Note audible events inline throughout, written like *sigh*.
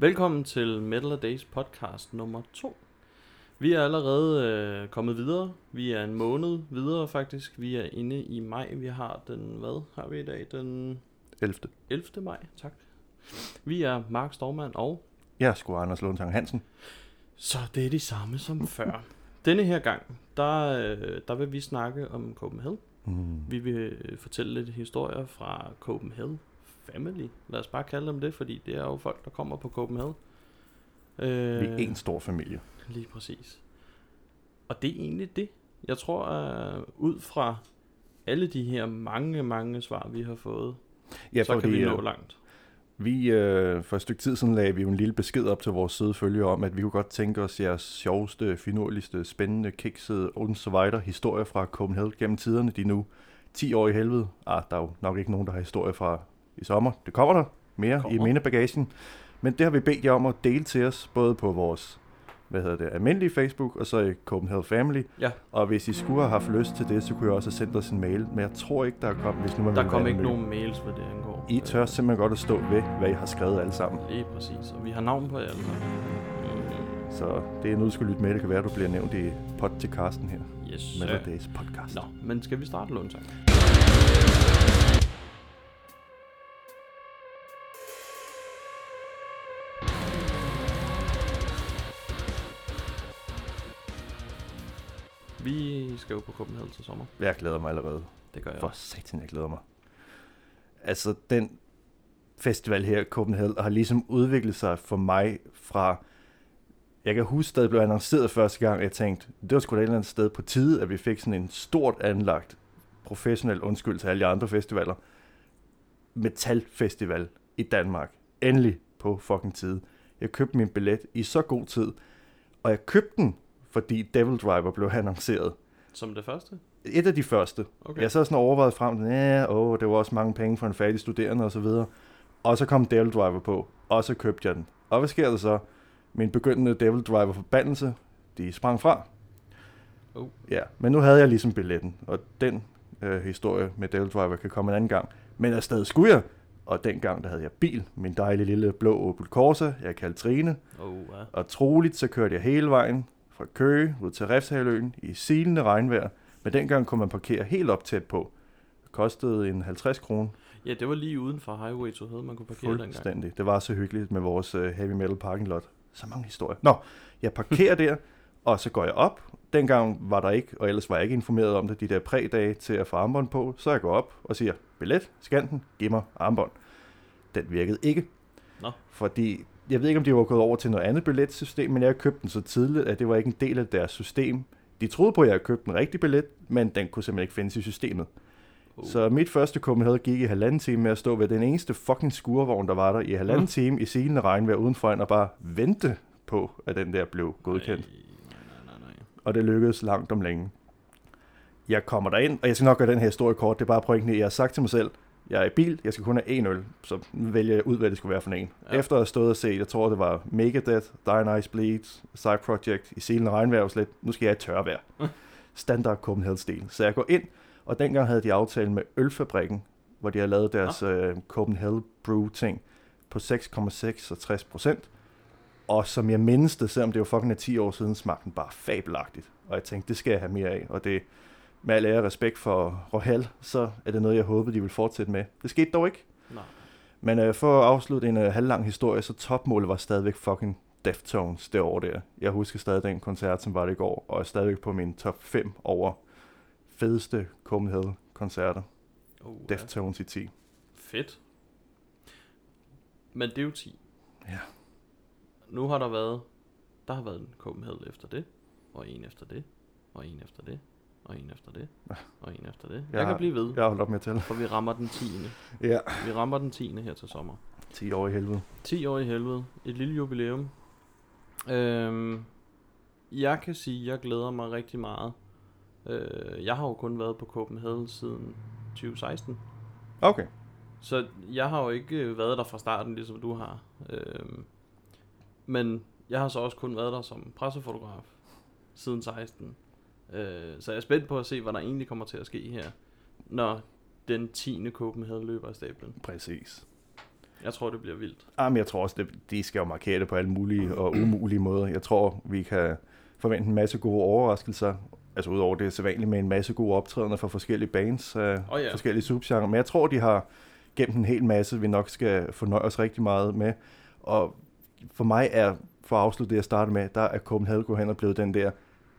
Velkommen til Metal Days podcast nummer 2. Vi er allerede øh, kommet videre. Vi er en måned videre faktisk. Vi er inde i maj. Vi har den, hvad har vi i dag? Den 11. 11. maj, tak. Vi er Mark Stormand og... Jeg er Anders Lundtang Hansen. Så det er de samme som før. Denne her gang, der, øh, der vil vi snakke om Copenhagen. Mm. Vi vil fortælle lidt historier fra Copenhagen Family. Lad os bare kalde dem det, fordi det er jo folk, der kommer på Copenhagen. Øh, Vi er en stor familie. Lige præcis. Og det er egentlig det. Jeg tror, at ud fra alle de her mange, mange svar, vi har fået, Ja, så kan vi nå øh, langt. vi øh, for et stykke tid siden lagde vi jo en lille besked op til vores søde følgere om, at vi kunne godt tænke os jeres sjoveste, finurligste, spændende, kiksede og så videre historier fra Copenhagen gennem tiderne. De nu 10 år i helvede. Ah, der er jo nok ikke nogen, der har historie fra i sommer. Det kommer der mere Kommer. i mindebagagen. Men det har vi bedt jer om at dele til os, både på vores hvad hedder det, almindelige Facebook, og så i Copenhagen Family. Ja. Og hvis I skulle have haft lyst til det, så kunne jeg også have sendt os en mail. Men jeg tror ikke, der er kommet, hvis nu man Der kom ikke nogen mails, hvad det angår. I tør simpelthen godt at stå ved, hvad I har skrevet alle sammen. Lige præcis. Og vi har navn på jer alle sammen. Mm, Så det er noget, du skal lytte med. Det kan være, at du bliver nævnt i podcasten her. Yes, Metal. Days podcast. Nå, men skal vi starte, Lundtang? Vi skal jo på Copenhagen til sommer. Jeg glæder mig allerede. Det gør jeg For satan, jeg glæder mig. Altså, den festival her, Copenhagen, har ligesom udviklet sig for mig fra... Jeg kan huske, da det blev annonceret første gang, jeg tænkte, det var sgu da et eller andet sted på tide, at vi fik sådan en stort anlagt professionel undskyld til alle de andre festivaler. Metalfestival i Danmark. Endelig på fucking tid. Jeg købte min billet i så god tid, og jeg købte den, fordi Devil Driver blev *laughs* annonceret. Som det første? Et af de første. Okay. Jeg så sådan overvejet frem, ja, åh, det var også mange penge for en færdig studerende og så videre. Og så kom Devil Driver på, og så købte jeg den. Og hvad sker der så? Min begyndende Devil Driver forbandelse, de sprang fra. Oh. Ja, men nu havde jeg ligesom billetten, og den øh, historie med Devil Driver kan komme en anden gang. Men afsted skulle jeg, og dengang der havde jeg bil, min dejlige lille blå Opel Corsa, jeg kaldte Trine. Oh, ja. Og troligt så kørte jeg hele vejen fra Køge ud til Refshaløen i silende regnvejr. Men dengang kunne man parkere helt op tæt på. Det kostede en 50 kroner. ja, det var lige uden for Highway to Hell, man kunne parkere dengang. Fuldstændig. Det var så hyggeligt med vores uh, heavy metal parking lot. Så mange historier. Nå, jeg parkerer der, *laughs* og så går jeg op. Dengang var der ikke, og ellers var jeg ikke informeret om det, de der prædage til at få armbånd på. Så jeg går op og siger, billet, scan den, giv mig armbånd. Den virkede ikke. Nå. Fordi, jeg ved ikke, om de var gået over til noget andet billetsystem, men jeg købte den så tidligt, at det var ikke en del af deres system. De troede på, at jeg havde købt en rigtig billet, men den kunne simpelthen ikke findes i systemet. Oh. Så mit første Copenhagen gik i halvanden time med at stå ved den eneste fucking skurvogn, der var der i halvanden Mm. time i silende regnvejr udenfor og bare vente på, at den der blev godkendt. Nej, nej, nej, nej. Og det lykkedes langt om længe. Jeg kommer derind, og jeg skal nok gøre den her historie kort. Det er bare pointen jeg har sagt til mig selv, jeg er i bil, jeg skal kun have en øl, så vælger jeg ud, hvad det skulle være for en. Ja. Ja. Efter at have stået og set, jeg tror det var Megadeth, Dionyse Bleeds, Side Project, i silende regnvejr, slet, nu skal jeg i tørvejr. *laughs* Standard Copenhagen-stil. Så jeg går ind, og dengang havde de aftalt med Ølfabrikken, hvor de havde lavet deres øh, Copenhagen Brew-ting på 6,66 procent. Og som jeg mindes det, selvom det var fucking af 10 år siden, smagte den bare fabelagtigt. Og jeg tænkte, det skal jeg have mere af. Og det, med al ære respekt for Royal, så er det noget, jeg håbede, de ville fortsætte med. Det skete dog ikke. Nej. Men øh, for at afslutte en øh, halvlang historie, så topmålet var stadigvæk fucking Deftones det år der. Jeg husker stadig den koncert, som var det i går, og er stadigvæk på min top 5 over fedeste Copenhagen-koncerter. Oh, ja. Deftones i 10. Fedt. Men det er jo 10. Ja. Nu har der været, der har været en Copenhagen efter det, og en efter det, og en efter det, og en efter det, og en efter det. Jeg, jeg har- kan blive ved, Jeg har holdt op med at tælle. for vi rammer den 10. Ja. Vi rammer den 10. her til sommer. 10 år i helvede. 10 år i helvede. Et lille jubilæum. Øhm, jeg kan sige, at jeg glæder mig rigtig meget. Øh, jeg har jo kun været på Copenhagen siden 2016. Okay. Så jeg har jo ikke øh, været der fra starten, ligesom du har. Øhm, men jeg har så også kun været der som pressefotograf siden 16. Øh, så jeg er spændt på at se, hvad der egentlig kommer til at ske her, når den 10. Copenhagen løber af stablen. Præcis. Jeg tror, det bliver vildt. Jamen, jeg tror også, det, de skal jo markere det på alle mulige og umulige måder. Jeg tror, vi kan forvente en masse gode overraskelser. Altså udover det er sædvanligt med en masse gode optrædener fra forskellige bands, øh, Åh ja. forskellige subgenre. Men jeg tror, de har gemt en hel masse, vi nok skal fornøje os rigtig meget med. Og for mig er, for at afslutte det, jeg startede med, der er Copenhagen gå hen og blevet den der,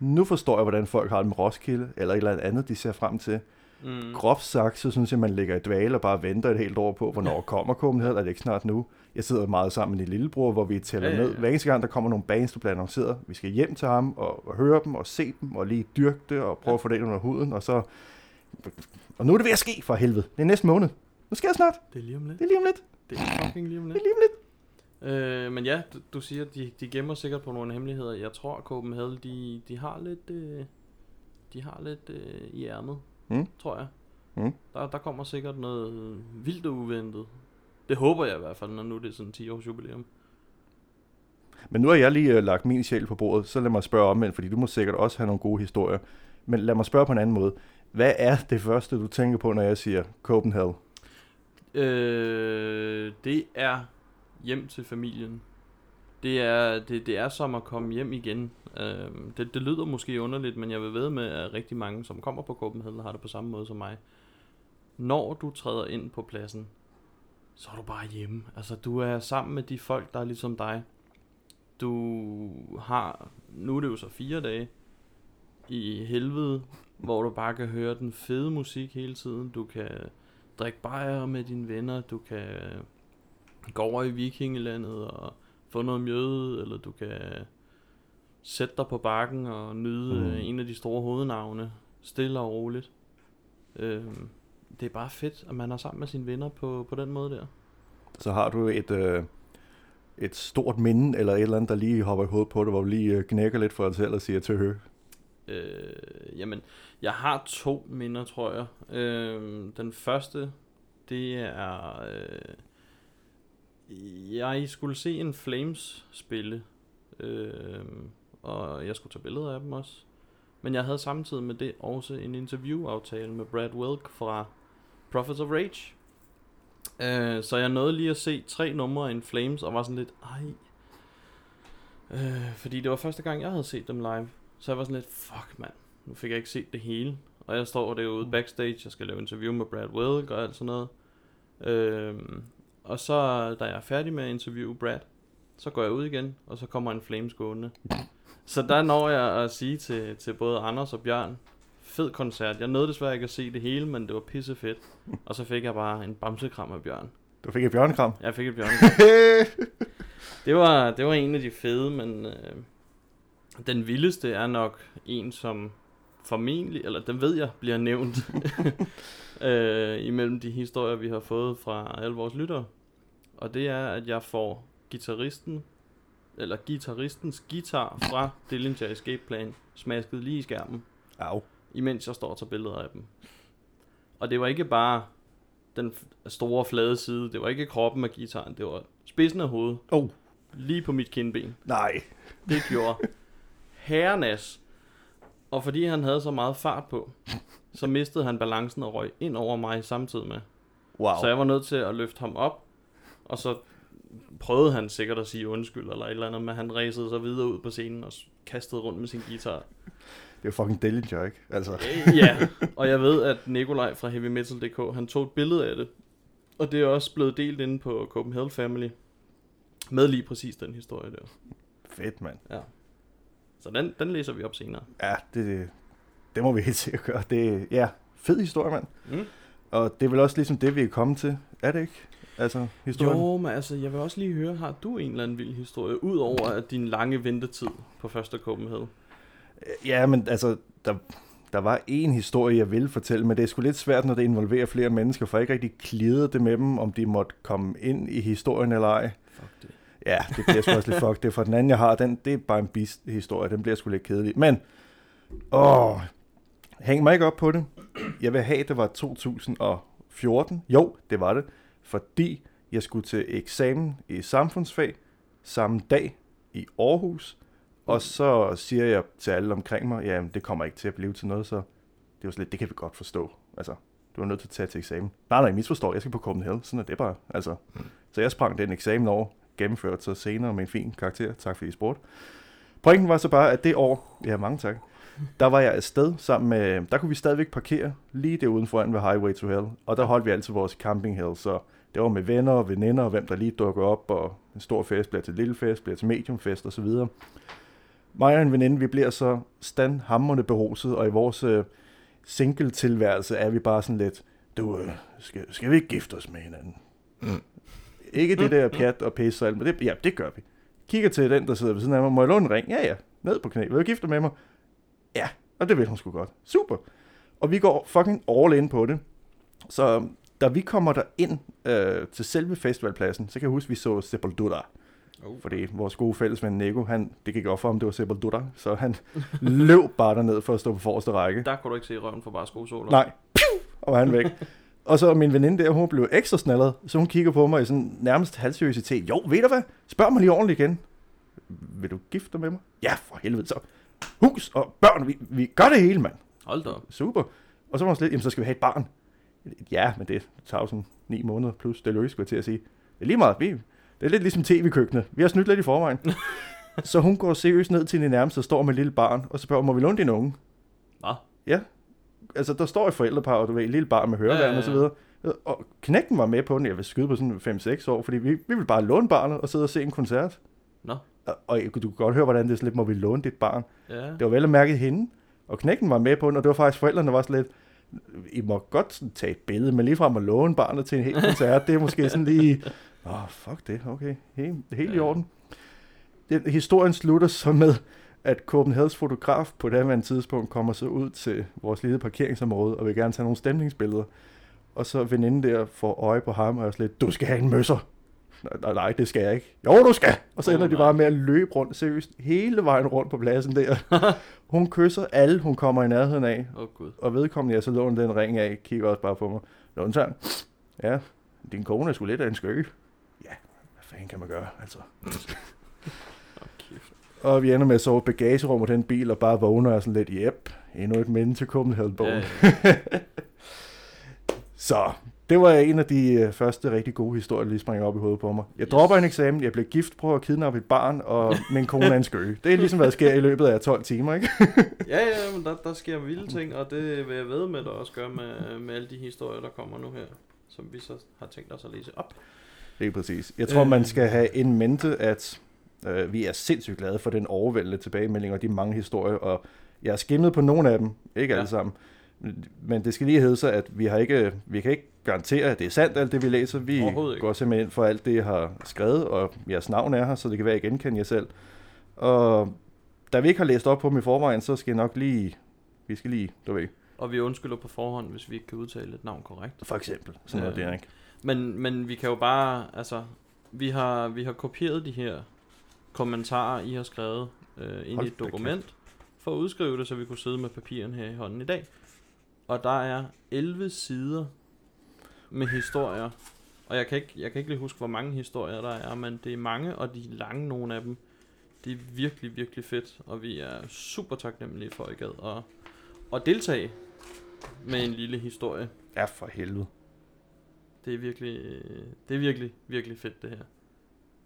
nu forstår jeg, hvordan folk har det med Roskilde, eller et eller andet, de ser frem til. Mm. Groft sagt, så synes jeg, man ligger i dvale og bare venter et helt år på, hvornår kommer Copenhagen, er det ikke snart nu? Jeg sidder meget sammen med din lillebror, hvor vi tæller Ja, ja, ned. ja. Hver eneste gang, der kommer nogle bands, der bliver annonceret, vi skal hjem til ham og, og høre dem og se dem og lige dyrke det og prøve at få det ind under huden, og så... Og nu er det ved at ske for helvede. Det er næste måned. Nu sker det snart. Det er lige om lidt. Det er lige om lidt. Det er fucking lige om Det lidt. er lige om lidt. Øh, men ja, du, du siger, at de, de gemmer sikkert på nogle hemmeligheder. Jeg tror, at Copenhagen, de, de har lidt, øh, de har lidt øh, i ærmet, Mm. tror jeg. Mm. Der, der kommer sikkert noget vildt og uventet. Det håber jeg i hvert fald, når nu det er sådan 10 års jubilæum. Men nu har jeg lige uh, lagt min sjæl på bordet, så lad mig spørge omvendt, fordi du må sikkert også have nogle gode historier. Men lad mig spørge på en anden måde. Hvad er det første, du tænker på, når jeg siger Copenhagen? Øh, det er hjem til familien. Det er, det, det er som at komme hjem igen. Øh, det, det lyder måske underligt, men jeg vil ved med, at rigtig mange, som kommer på Copenhagen, har det på samme måde som mig. Når du træder ind på pladsen, så er du bare hjemme. Altså, du er sammen med de folk, der er ligesom dig. Du har, nu er det jo så fire dage, i helvede, hvor du bare kan høre den fede musik hele tiden. Du kan drikke bajer med dine venner, du kan gå over i vikingelandet og få noget mjøde, eller du kan sætte dig på bakken og nyde Mm. en af de store hovednavne, stille og roligt. Øhm, det er bare fedt, at man er sammen med sine venner på, på den måde der. Så har du et, øh, et stort minde, eller et eller andet, der lige hopper i hovedet på dig, hvor du lige øh, knækker lidt for dig selv og siger til hø. Øh, jamen, jeg har to minder, tror jeg. Øh, den første, det er... Øh, jeg skulle se en Flames spille, øh, og jeg skulle tage billeder af dem også. Men jeg havde samtidig med det også en interviewaftale med Brad Wilk fra Prophets of Rage. Øh, så jeg nåede lige at se tre numre af en Flames, og var sådan lidt, ej. Øh, fordi det var første gang, jeg havde set dem live. Så jeg var sådan lidt, fuck mand, nu fik jeg ikke set det hele. Og jeg står derude backstage, jeg skal lave interview med Brad Wilk og alt sådan noget. Øh, og så, da jeg er færdig med at interviewe Brad, så går jeg ud igen, og så kommer en Flames gående. Så der når jeg at sige til, til både Anders og Bjørn, fed koncert. Jeg nåede desværre ikke at se det hele, men det var pisse fedt. Og så fik jeg bare en bamsekram af Bjørn. Du fik et bjørnekram. Jeg fik et Bjørn. *laughs* Det var, det var en af de fede, men øh, den vildeste er nok en, som formentlig, eller den ved jeg, bliver nævnt *laughs* øh, imellem de historier, vi har fået fra alle vores lyttere. Og det er, at jeg får gitarristen, eller gitarristens guitar fra Dillinger Escape Plan smasket lige i skærmen, Au. imens jeg står og tager billeder af dem. Og det var ikke bare den store flade side, det var ikke kroppen af gitaren, det var spidsen af hovedet. Oh. Lige på mit kindben. Nej. Det gjorde *laughs* herrenas. Og fordi han havde så meget fart på, så mistede han balancen og røg ind over mig samtidig med. Wow. Så jeg var nødt til at løfte ham op, og så prøvede han sikkert at sige undskyld eller et eller andet, men han ræsede så videre ud på scenen og kastede rundt med sin guitar. Det er fucking Dillinger, ikke? Altså. Øh, ja, og jeg ved, at Nikolaj fra Heavy Metal.dk, han tog et billede af det, og det er også blevet delt inde på Copenhagen Family, med lige præcis den historie der. Fedt, mand. Så den, den læser vi op senere. Ja, det, det, må vi helt sikkert gøre. Det, ja, fed historie, mand. Mm. Og det er vel også ligesom det, vi er kommet til. Er det ikke? Altså, historien. Jo, men altså, jeg vil også lige høre, har du en eller anden vild historie, udover din lange ventetid på første Copenhagen? Ja, men altså, der, der var en historie, jeg ville fortælle, men det er sgu lidt svært, når det involverer flere mennesker, for jeg ikke rigtig klidret det med dem, om de måtte komme ind i historien eller ej. Fuck det. Ja, det bliver sgu også lidt fuck. Det er for den anden, jeg har, den, det er bare en bis historie. Den bliver sgu lidt kedelig. Men, åh, hæng mig ikke op på det. Jeg vil have, det var 2014. Jo, det var det. Fordi jeg skulle til eksamen i samfundsfag samme dag i Aarhus. Og så siger jeg til alle omkring mig, ja, det kommer ikke til at blive til noget, så det var slet, det kan vi godt forstå. Altså, du er nødt til at tage til eksamen. Nej, nej, misforstår, jeg skal på Copenhagen, sådan er det bare. Altså, Så jeg sprang den eksamen over, gennemført så senere med en fin karakter. Tak fordi I spurgte. Pointen var så bare, at det år, ja mange tak, der var jeg afsted sammen med, der kunne vi stadigvæk parkere lige der uden foran ved Highway to Hell, og der holdt vi altid vores camping hell, så det var med venner og veninder, og hvem der lige dukker op, og en stor fest bliver til lille fest, bliver til medium fest osv. Mig og en veninde, vi bliver så standhammerne beruset, og i vores øh, single-tilværelse er vi bare sådan lidt, du, øh, skal, skal vi ikke gifte os med hinanden? Mm. Ikke det der pjat og pisse og alt, men det, ja, det gør vi. Kigger til den, der sidder ved siden af mig, må jeg låne en ring? Ja, ja, ned på knæ. Vil du gifte med mig? Ja, og det vil hun sgu godt. Super. Og vi går fucking all in på det. Så da vi kommer der ind øh, til selve festivalpladsen, så kan jeg huske, at vi så Sepultura. Oh. Fordi vores gode fællesven Nico, han, det gik op for ham, det var Sepultura, så han løb bare derned for at stå på forreste række. Der kunne du ikke se røven for bare skosåler. Nej, Piu! og var han væk. Og så min veninde der, hun blev ekstra snallet, så hun kigger på mig i sådan nærmest halvseriøsitet. Jo, ved du hvad? Spørg mig lige ordentligt igen. Vil du gifte dig med mig? Ja, for helvede så. Hus og børn, vi, vi gør det hele, mand. Hold da op. Super. Og så var hun slet, jamen så skal vi have et barn. Ja, men det tager jo sådan ni måneder plus, det løs, skulle jeg til at sige. Det er lige meget, vi, det er lidt ligesom tv-køkkenet. Vi har snydt lidt i forvejen. *laughs* så hun går seriøst ned til den nærmeste og står med et lille barn, og så spørger, må vi låne din unge? Nå. Ja. Altså, der står et forældrepar, og du ved, et lille barn med høreværn Ja, og så videre. Og knægten var med på den, jeg vil skyde på sådan 5-6 år, fordi vi, vi ville bare låne barnet og sidde og se en koncert. Nå. Og, og du kunne godt høre, hvordan det er lidt, må vi låne dit barn? Ja. Det var vel at mærke hende, og knægten var med på den, og det var faktisk forældrene, der var sådan lidt, I må godt sådan tage et billede, men lige fra at låne barnet til en hel koncert, det er måske sådan lige, åh, oh, fuck det, okay, helt, helt i Ja. orden. Det, historien slutter så med, at Copenhagens fotograf på det her tidspunkt kommer så ud til vores lille parkeringsområde, og vil gerne tage nogle stemningsbilleder. Og så veninden der får øje på ham, og er lidt, du skal have en møsser. Nej, nej, nej, det skal jeg ikke. Jo, du skal! Og så ender de nej. bare med at løbe rundt, seriøst, hele vejen rundt på pladsen der. *laughs* Hun kysser alle, hun kommer i nærheden af, oh, gud. og vedkommende, jeg så låner den ring af, kigger også bare på mig. Lånsang, ja, din kone er sgu lidt af en skøge. Ja, hvad fanden kan man gøre, altså. *laughs* Og vi ender med at sove i bagagerum af den bil, og bare vågner og sådan lidt, jep, endnu et minde til Copenhagen-bogen. Ja, ja. *laughs* Så det var en af de øh, første rigtig gode historier, der lige springer op i hovedet på mig. Jeg Yes. dropper en eksamen, jeg bliver gift, prøver at kidnappe et barn, og *laughs* min kone er en skøge. Det er ligesom, hvad der sker i løbet af 12 timer, ikke? *laughs* ja, ja, men der, der sker vilde ting, og det vil jeg ved med, der også gør med, med alle de historier, der kommer nu her, som vi så har tænkt os at læse op. Det er præcis. Jeg tror, Øh. man skal have en mente, at øh, vi er sindssygt glade for den overvældende tilbagemelding og de mange historier, og jeg har skimmet på nogle af dem, ikke Ja. alle sammen. Men det skal lige hedde sig, at vi, har ikke, vi kan ikke garantere, at det er sandt, alt det vi læser. Vi går simpelthen ind for alt det, jeg har skrevet, og jeres navn er her, så det kan være, at I genkender jer selv. Og da vi ikke har læst op på dem i forvejen, så skal jeg nok lige, vi skal lige, du ved, Og vi undskylder på forhånd, hvis vi ikke kan udtale et navn korrekt. for eksempel, sådan noget Ja. der, ikke? Men, men vi kan jo bare, altså, vi har, vi har kopieret de her kommentarer, I har skrevet øh, ind i et dokument, for at udskrive det, så vi kunne sidde med papiren her i hånden i dag. Og der er 11 sider med historier. Og jeg kan, ikke, jeg kan ikke lige huske, hvor mange historier der er, men det er mange, og de er lange, nogle af dem. Det er virkelig, virkelig fedt, og vi er super taknemmelige for, at I gad at, at deltage med en lille historie. Ja, for helvede. Det er virkelig, det er virkelig, virkelig fedt det her.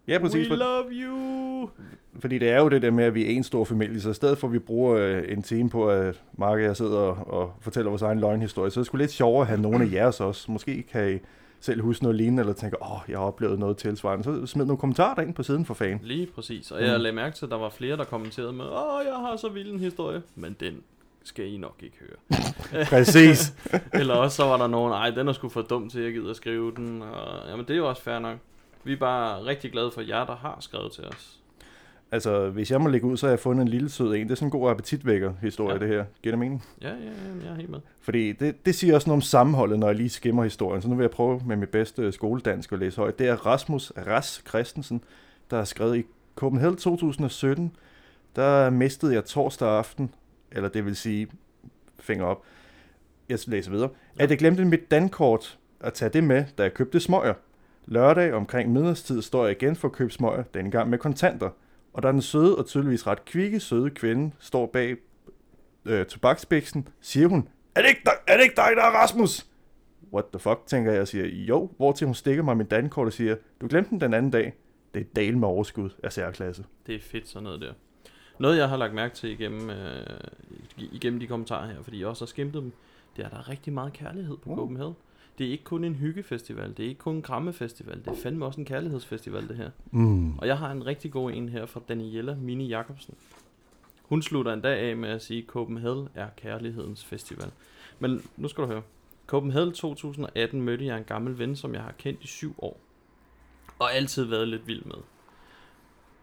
Ja, præcis. We For, love you! Fordi det er jo det der med, at vi er en stor familie, så i stedet for at vi bruger øh, en time på, at Mark og jeg sidder og, og fortæller vores egen løgnhistorie, så er det sgu lidt sjovere at have nogle af jeres også. Måske kan I selv huske noget lignende, eller tænker, åh, oh, jeg har oplevet noget tilsvarende. Så smid nogle kommentarer ind på siden for fan. Lige præcis. Og jeg Mm. lagde mærke til, at der var flere, der kommenterede med, åh, jeg har så vild en historie. Men den skal I nok ikke høre. *laughs* Præcis. *laughs* Eller også så var der nogen, ej, den er sgu for dum til, at jeg gider at skrive den. Og, jamen, det er jo også fair nok. Vi er bare rigtig glade for jer, der har skrevet til os. altså, hvis jeg må lægge ud, så har jeg fundet en lille sød en. Det er sådan en god appetitvækker historie, Ja. det her. Giver det mening? Ja, ja, ja, jeg er helt med. Fordi det, det siger også noget om sammenholdet, når jeg lige skimmer historien. Så nu vil jeg prøve med mit bedste skoledansk at læse højt. Det er Rasmus Ras Christensen, der har skrevet i Copenhagen 2017. Der mistede jeg torsdag aften, eller det vil sige, finger op, jeg læser videre, Ja. at jeg glemte mit dankort at tage det med, da jeg købte smøger. Lørdag omkring middagstid står jeg igen for smøger, denne gang med kontanter. Og der er den søde og tydeligvis ret kvikke søde kvinde, står bag øh, tobaksbiksen, siger hun, er det, ikke dig, er det ikke dig, der er Rasmus? what the fuck, tænker jeg og siger, jo, hvor til hun stikker mig min dankort og siger, du glemte den den anden dag. Det er dal med overskud af særklasse. Det er fedt sådan noget der. Noget jeg har lagt mærke til igennem, øh, igennem de kommentarer her, fordi jeg også har skimtet dem, det er, at der er rigtig meget kærlighed på uh. Copenhagen. Det er ikke kun en hyggefestival, det er ikke kun en krammefestival, det er fandme også en kærlighedsfestival det her. Mm. Og jeg har en rigtig god en her fra Daniela Mini Jacobsen. Hun slutter en dag af med at sige, at Copenhagen er kærlighedens festival. Men nu skal du høre. Copenhagen 2018 mødte jeg en gammel ven, som jeg har kendt i syv år. Og altid været lidt vild med.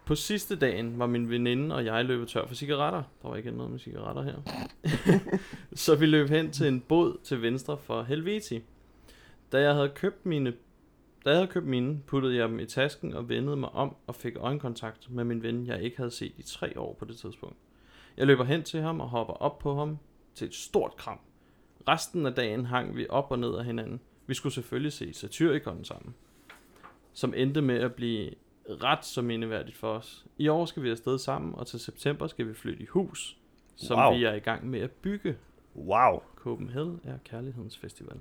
På sidste dagen var min veninde og jeg løbet tør for cigaretter. Der var ikke noget med cigaretter her. *laughs* så vi løb hen til en båd til venstre for Helveti. Da jeg havde købt mine da jeg havde købt mine, puttede jeg dem i tasken og vendede mig om og fik øjenkontakt med min ven, jeg ikke havde set i tre år på det tidspunkt. Jeg løber hen til ham og hopper op på ham til et stort kram. Resten af dagen hang vi op og ned af hinanden. Vi skulle selvfølgelig se Satyricon sammen, som endte med at blive ret så mindeværdigt for os. I år skal vi afsted sammen, og til september skal vi flytte i hus, som Wow. vi er i gang med at bygge. Wow. Copenhagen er kærlighedens festival.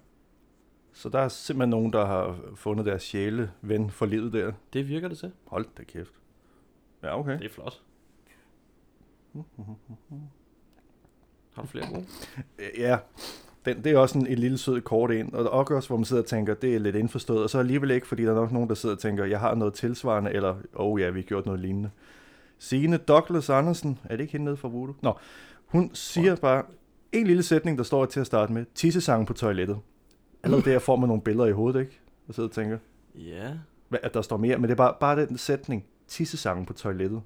Så der er simpelthen nogen, der har fundet deres sjæle ven for livet der. Det virker det til. Hold da kæft. Ja, okay. Det er flot. Har du flere gode? *laughs* Ja, den, det er også en, en lille sød kort ind, og og også, hvor man sidder og tænker, det er lidt indforstået, og så alligevel ikke, fordi der er nok nogen, der sidder og tænker, jeg har noget tilsvarende, eller, oh ja, vi har gjort noget lignende. Signe Douglas Andersen, er det ikke hende nede fra Voodoo? Nå, hun siger bare en lille sætning, der står til at starte med, tissesangen på toilettet. Allerede der får man nogle billeder i hovedet, ikke? Og sidder og tænker, Ja. hvad- at der står mere, men det er bare, bare den sætning, tissesangen på toilettet.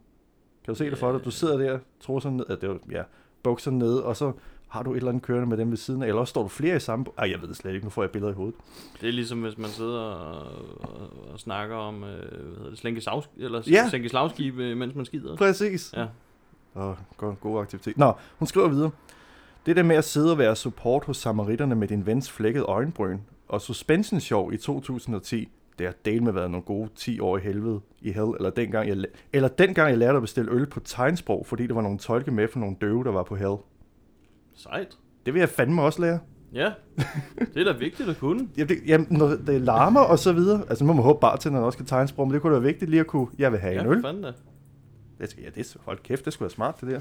Kan du se det for dig? Du sidder der, tror sådan ned, at det er, ja, bukser ned, og så har du et eller andet kørende med dem ved siden af, eller også står du flere i samme... Ej, jeg ved det slet ikke, nu får jeg billeder i hovedet. Det er ligesom hvis man sidder og, og, og snakker om øh, hvad hedder det, slænke, savsk, eller Ja. ja. sænke slagskib, øh, mens man skider. Præcis. Ja. Og god, god aktivitet. Nå, hun skriver videre. Det der med at sidde og være support hos samaritterne med din vens flækkede øjenbryn, og suspension show i 2010, det har del med været nogle gode 10 år i helvede i hell, eller dengang jeg, eller dengang jeg lærte at bestille øl på tegnsprog, fordi der var nogle tolke med for nogle døve, der var på hell. Sejt. Det vil jeg fandme også lære. Ja, det er da vigtigt at kunne. Jamen, det, jamen når det larmer og så videre, altså nu må man håbe bare til, når også kan tegnsprog, men det kunne da være vigtigt lige at kunne, jeg vil have Ja, en øl. da. Det ja, det er, hold kæft, det skulle være smart, det der.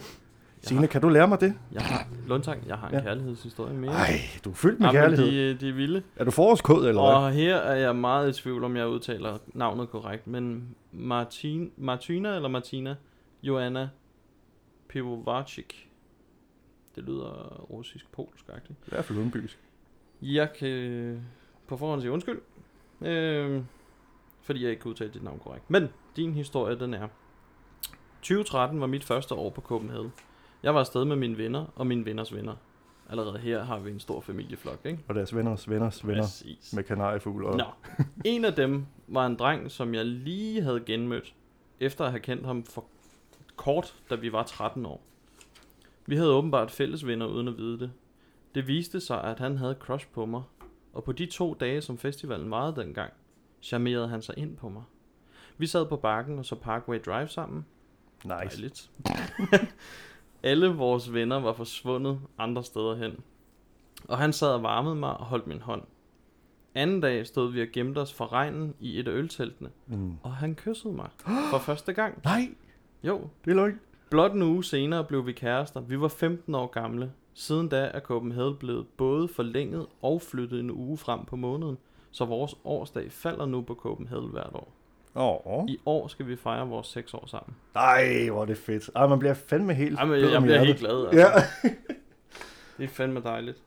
Signe, kan du lære mig det? Jeg har, Lundtang, jeg har en Ja. kærlighedshistorie mere. Ej, du er fyldt med Jamen, kærlighed. de, de er vilde. Er du forårskod, eller hvad? Og her er jeg meget i tvivl, om jeg udtaler navnet korrekt, men Martin, Martina eller Martina Joanna Pivovarczyk. Det lyder russisk-polsk-agtigt. I hvert fald udenbysk. Jeg kan på forhånd sige undskyld, øh, fordi jeg ikke kunne udtale dit navn korrekt. Men din historie, den er... 2013 var mit første år på Copenhagen. Jeg var afsted med mine venner og mine venners venner. Allerede her har vi en stor familieflok, ikke? Og deres venners venners venner Præcis. med kanariefugl. Og... Nå, en af dem var en dreng, som jeg lige havde genmødt, efter at have kendt ham for kort, da vi var 13 år. Vi havde åbenbart fælles venner uden at vide det. Det viste sig, at han havde crush på mig, og på de to dage, som festivalen varede dengang, charmerede han sig ind på mig. Vi sad på bakken og så Parkway Drive sammen. Nice. Dejligt. *laughs* Alle vores venner var forsvundet andre steder hen. Og han sad og varmede mig og holdt min hånd. Anden dag stod vi og gemte os for regnen i et af ølteltene, Mm. og han kyssede mig for første gang. *gasps* Nej, Jo, det er løgn. blot en uge senere blev vi kærester. Vi var 15 år gamle. Siden da er Copenhagen blevet både forlænget og flyttet en uge frem på måneden, så vores årsdag falder nu på Copenhagen hvert år. Oh. I år skal vi fejre vores 6 år sammen. Nej, hvor er det fedt. Ej, man bliver fandme helt Ej, men jeg om bliver hjertet. helt glad. Altså. Ja. *laughs* Det er fandme dejligt.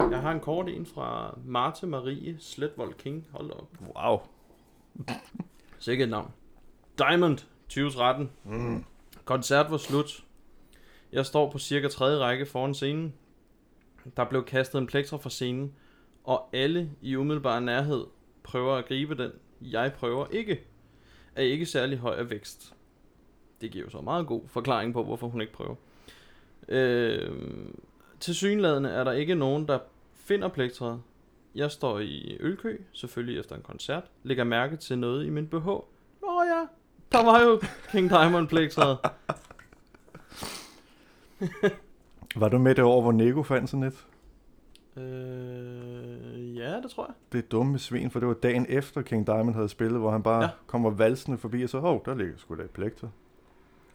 Jeg har en kort en fra Marte Marie Sletvold King. Hold op. Wow. Sikkert et navn. Diamond 2013. Mm. Koncert var slut. Jeg står på cirka tredje række foran scenen. Der blev kastet en plektra fra scenen, og alle i umiddelbar nærhed prøver at gribe den. Jeg prøver ikke. Er ikke særlig høj af vækst. Det giver jo så meget god forklaring på, hvorfor hun ikke prøver. Øh, til synladende er der ikke nogen, der finder plektret. Jeg står i ølkø, selvfølgelig efter en koncert, lægger mærke til noget i min BH. Nå ja, der var jo King Diamond plektret. Var du med det år, hvor Nego fandt sådan et? Øh, ja, det tror jeg. Det er dumme svin, for det var dagen efter King Diamond havde spillet, hvor han bare Ja. ja. kommer valsende forbi, og så, hov, der ligger sgu da et plekter.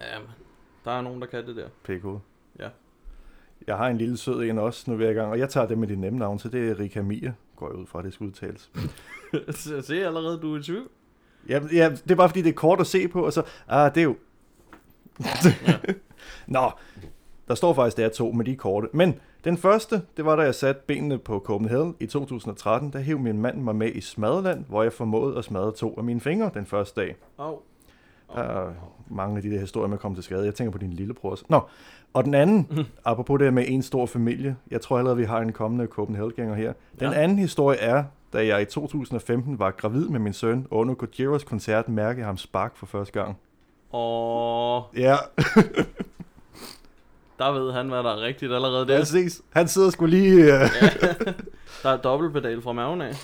Ja, men der er nogen, der kan det der. Pikhoved. Ja. Jeg har en lille sød en også, nu er jeg i gang, og jeg tager det med dit nemme navn, så det er Rika Mia, går jeg ud fra, det skal udtales. *laughs* Så Se allerede, du er i tvivl. Ja, ja, det er bare fordi, det er kort at se på, og så, ah, det er jo... *laughs* Nå, der står faktisk, der er to, men de er korte. Men den første, det var da jeg satte benene på Copenhagen i 2013, der hæv min mand mig med i Smadeland, hvor jeg formåede at smadre to af mine fingre den første dag. Au. Der er mange af de der historier med at komme til skade. Jeg tænker på din lillebror også. Nå, og den anden, apropos det med en stor familie, jeg tror allerede, vi har en kommende Copenhagen-gænger her. Den Ja. anden historie er, da jeg i 2015 var gravid med min søn, og under Gojeros koncert mærkede jeg ham spark for første gang. Og Ja, *laughs* der ved han, hvad der er rigtigt allerede der. præcis. Han sidder sgu lige... Uh... *laughs* Der er dobbeltpedal fra maven af.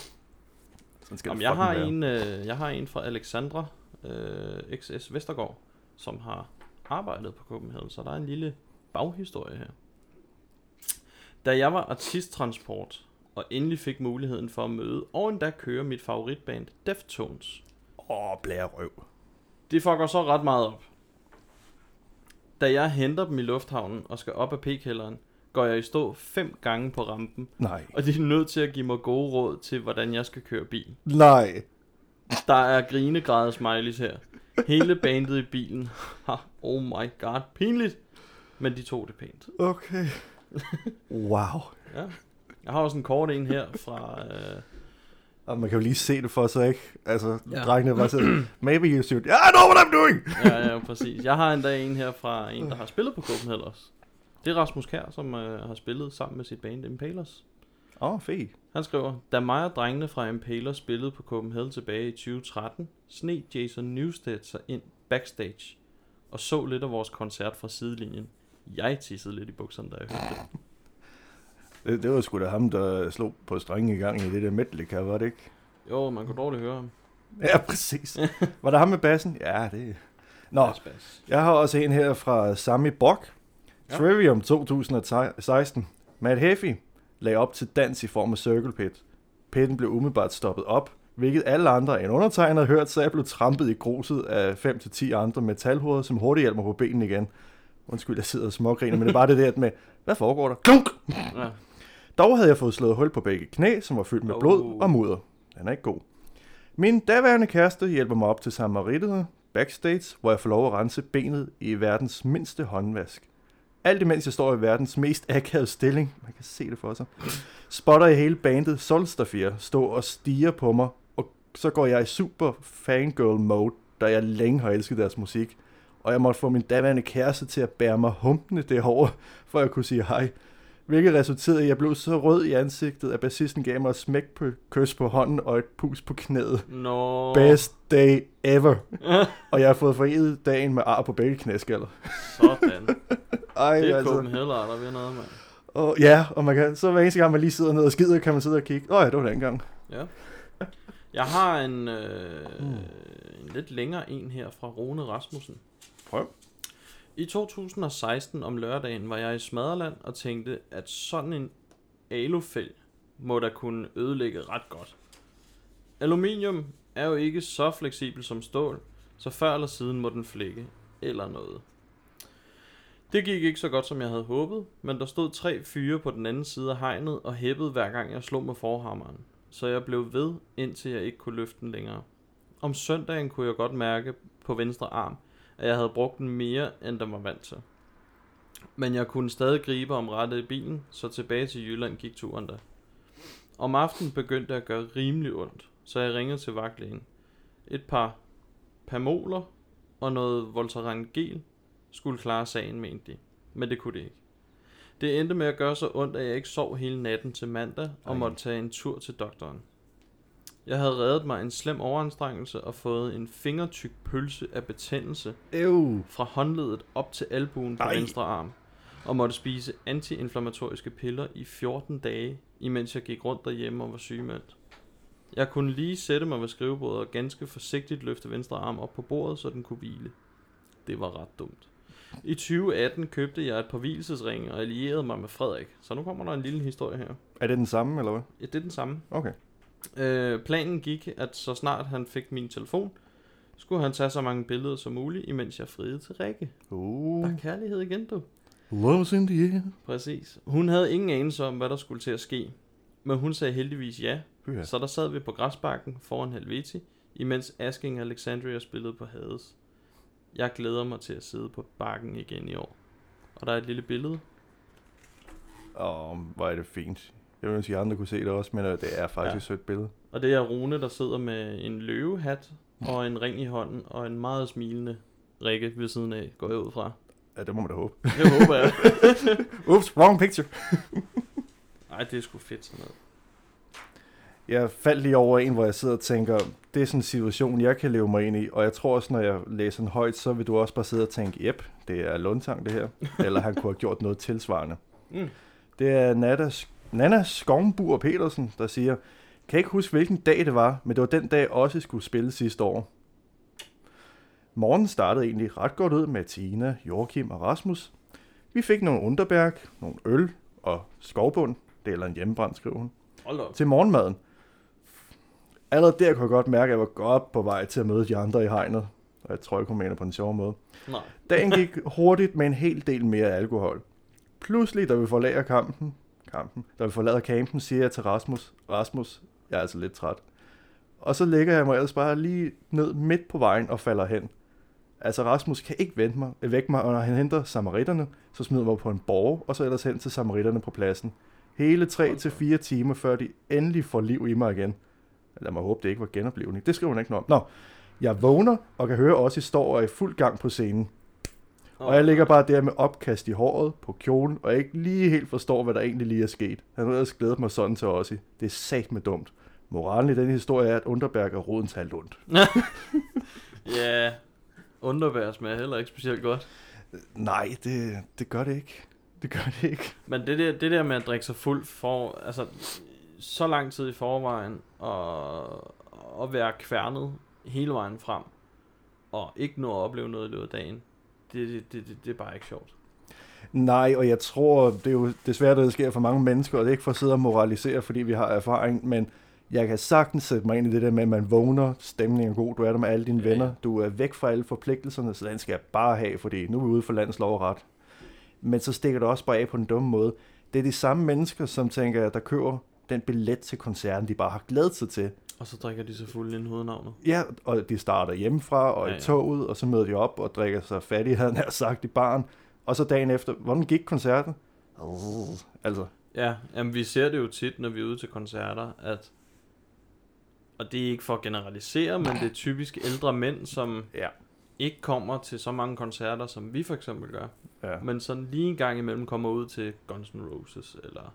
Sådan skal Jamen, jeg, har være. en, øh, jeg har en fra Alexandra øh, XS Vestergaard, som har arbejdet på Copenhagen, så der er en lille baghistorie her. Da jeg var artisttransport, og endelig fik muligheden for at møde og endda køre mit favoritband Deftones, Åh, blærerøv. det fucker så ret meget op. Da jeg henter dem i lufthavnen og skal op af p-kælderen, går jeg i stå fem gange på rampen, Nej. og de er nødt til at give mig gode råd til, hvordan jeg skal køre bil. Nej. Der er grinegrad smileys her. Hele bandet i bilen. Oh my god, pinligt. Men de tog det pænt. Okay. *laughs* Wow. Ja. Jeg har også en kort en her fra... Øh, Og man kan jo lige se det for sig, ikke? Altså, Ja. drengene var sådan, *clears throat* maybe you should, yeah, I know what I'm doing! ja, ja, præcis. Jeg har endda en her fra en, der har spillet på Copenhagen også. Det er Rasmus Kær, som øh, har spillet sammen med sit band Impalers. Åh, oh, fedt. Han skriver, da mig og drengene fra Impalers spillede på Copenhagen tilbage i 2013, sne Jason Newsted sig ind backstage og så lidt af vores koncert fra sidelinjen. Jeg tissede lidt i bukserne, da jeg hørte det. Det, det var sgu da ham, der slog på strengen i gang i det der Metallica, var det ikke? Jo, man kunne dårligt høre ham. Ja, præcis. var der ham med bassen? Ja, det... Nå, Bas, bas. jeg har også en her fra Sami Brock. Ja. Ja. Trivium 2016. Matt Heffy lagde op til dans i form af Circle Pit. Pitten blev umiddelbart stoppet op, hvilket alle andre end undertegnet havde hørt, så jeg blev trampet i gruset af 5-10 andre metalhoveder, som hurtigt hjalp mig på benene igen. Undskyld, jeg sidder og smågriner, men det er bare det der med, hvad foregår der? Klunk! Ja. Dog havde jeg fået slået hul på begge knæ, som var fyldt med blod Oh. og mudder. Den er ikke god. Min daværende kæreste hjælper mig op til Samarittet backstage, hvor jeg får lov at rense benet i verdens mindste håndvask. Alt imens jeg står i verdens mest akavede stilling, man kan se det for sig, spotter jeg hele bandet Solstafir stå og stiger på mig, og så går jeg i super fangirl mode, da jeg længe har elsket deres musik. Og jeg måtte få min daværende kæreste til at bære mig humpende derover, for at kunne sige hej. Hvilket resulterede i, at jeg blev så rød i ansigtet, at bassisten gav mig et smæk på kys på hånden og et pus på knæet. Nå. Best day ever. *laughs* og jeg har fået forenet dagen med ar på begge knæskaller. Sådan. Ej, *laughs* Det er altså. Copenhagen, der ved noget, mand. Og, ja, og man kan, så hver eneste gang, man lige sidder ned og skider, kan man sidde og kigge. Åh oh, ja, det var den gang. Ja. Jeg har en, øh, Mm. en lidt længere en her fra Rune Rasmussen. Prøv. I 2016 om lørdagen var jeg i Smaderland og tænkte, at sådan en alufæld må da kunne ødelægge ret godt. Aluminium er jo ikke så fleksibel som stål, så før eller siden må den flække eller noget. Det gik ikke så godt som jeg havde håbet, men der stod tre fyre på den anden side af hegnet og hæppede hver gang jeg slog med forhammeren, så jeg blev ved indtil jeg ikke kunne løfte den længere. Om søndagen kunne jeg godt mærke på venstre arm, at jeg havde brugt den mere, end den var vant til. Men jeg kunne stadig gribe om rettet i bilen, så tilbage til Jylland gik turen da. Om aftenen begyndte at gøre rimelig ondt, så jeg ringede til vagtlægen. Et par pamoler og noget Voltaren gel skulle klare sagen, mente de. Men det kunne det ikke. Det endte med at gøre så ondt, at jeg ikke sov hele natten til mandag og Ej. måtte tage en tur til doktoren. Jeg havde reddet mig en slem overanstrengelse og fået en fingertyk pølse af betændelse Ew. fra håndledet op til albuen på Ej. venstre arm, og måtte spise antiinflammatoriske piller i 14 dage, imens jeg gik rundt derhjemme og var sygemeldt. Jeg kunne lige sætte mig ved skrivebordet og ganske forsigtigt løfte venstre arm op på bordet, så den kunne hvile. Det var ret dumt. I 2018 købte jeg et par hvilesesringe og allierede mig med Frederik. Så nu kommer der en lille historie her. Er det den samme, eller hvad? Ja, det er den samme. Okay. Øh, planen gik, at så snart han fik min telefon, skulle han tage så mange billeder som muligt, imens jeg friede til Rikke. Uh, Der er kærlighed igen, du. love's in the air. Præcis. Hun havde ingen anelse om, hvad der skulle til at ske. Men hun sagde heldigvis ja, Ja. Så der sad vi på græsbakken foran Helveti, imens Asking Alexandria spillede på Hades. Jeg glæder mig til at sidde på bakken igen i år. Og der er et lille billede. Åh, hvor er det fint. Jeg vil ønske, at andre kunne se det også, men øh, det er faktisk Ja. et sødt billede. Og det er Rune, der sidder med en løvehat og en ring i hånden og en meget smilende Rikke ved siden af, går jeg ud fra. Ja, det må man da håbe. Det håber jeg. *laughs* Ups, wrong picture. *laughs* Ej, det er sgu fedt sådan noget. Jeg faldt lige over en, hvor jeg sidder og tænker, det er sådan en situation, jeg kan leve mig ind i, og jeg tror også, når jeg læser den højt, så vil du også bare sidde og tænke, jep, det er Lundtang det her, *laughs* eller han kunne have gjort noget tilsvarende. Mm. Det er Nana, Nana Skovmbur Petersen, der siger, kan ikke huske, hvilken dag det var, men det var den dag, også skulle spille sidste år. Morgen startede egentlig ret godt ud med Tina, Joachim og Rasmus. Vi fik nogle underberg, nogle øl og skovbund, det er en hjemmebrand, skriver hun til morgenmaden. Allerede der kunne jeg godt mærke, at jeg var godt på vej til at møde de andre i hegnet. Og jeg tror ikke, hun mener på en sjov måde. Nej. Dagen gik hurtigt med en hel del mere alkohol. Pludselig, da vi forlader kampen, kampen, da vi forlader campen, siger jeg til Rasmus, Rasmus, jeg er altså lidt træt. Og så lægger jeg mig ellers bare lige ned midt på vejen og falder hen. Altså Rasmus kan ikke vente mig, vække mig, og når han henter samaritterne, så smider mig på en borg, og så ellers hen til samaritterne på pladsen. Hele 3-4 timer, før de endelig får liv i mig igen. Lad mig håbe, det ikke var genoplevning. Det skriver hun ikke noget om. Nå, jeg vågner og kan høre også, at I står og er i fuld gang på scenen. Og jeg ligger bare der med opkast i håret på kjolen, og jeg ikke lige helt forstår, hvad der egentlig lige er sket. Han har ellers glædet mig sådan til Ossi. Det er sat med dumt. Moralen i den historie er, at Underberg er roden til alt ondt. *laughs* Ja, underbær smager heller ikke specielt godt. Nej, det, det gør det ikke. Det gør det ikke. Men det der, det der med at drikke sig fuld for, altså, så lang tid i forvejen, og, og være kværnet hele vejen frem, og ikke nå at opleve noget i løbet af dagen, det, det, det, det, er bare ikke sjovt. Nej, og jeg tror, det er jo desværre det, sker for mange mennesker, og det er ikke for at sidde og moralisere, fordi vi har erfaring, men jeg kan sagtens sætte mig ind i det der med, at man vågner, stemningen er god, du er der med alle dine Ja, venner, du er væk fra alle forpligtelserne, så den skal jeg bare have, fordi nu er vi ude for landets lov og ret. Men så stikker det også bare af på en dum måde. Det er de samme mennesker, som tænker, der køber den billet til koncerten, de bare har glædet sig til. Og så drikker de sig fuld inden hovednavnet. Ja, og de starter hjemmefra og Ja, i ja. toget, og så møder de op og drikker sig fattige, havde han sagt, i baren. Og så dagen efter, hvordan gik koncerten? Altså, Ja, jamen vi ser det jo tit, når vi er ude til koncerter, at og det er ikke for at generalisere, men det er typisk ældre mænd, som ja. ikke kommer til så mange koncerter, som vi for eksempel gør. ja. Men sådan lige en gang imellem kommer ud til Guns N' Roses, eller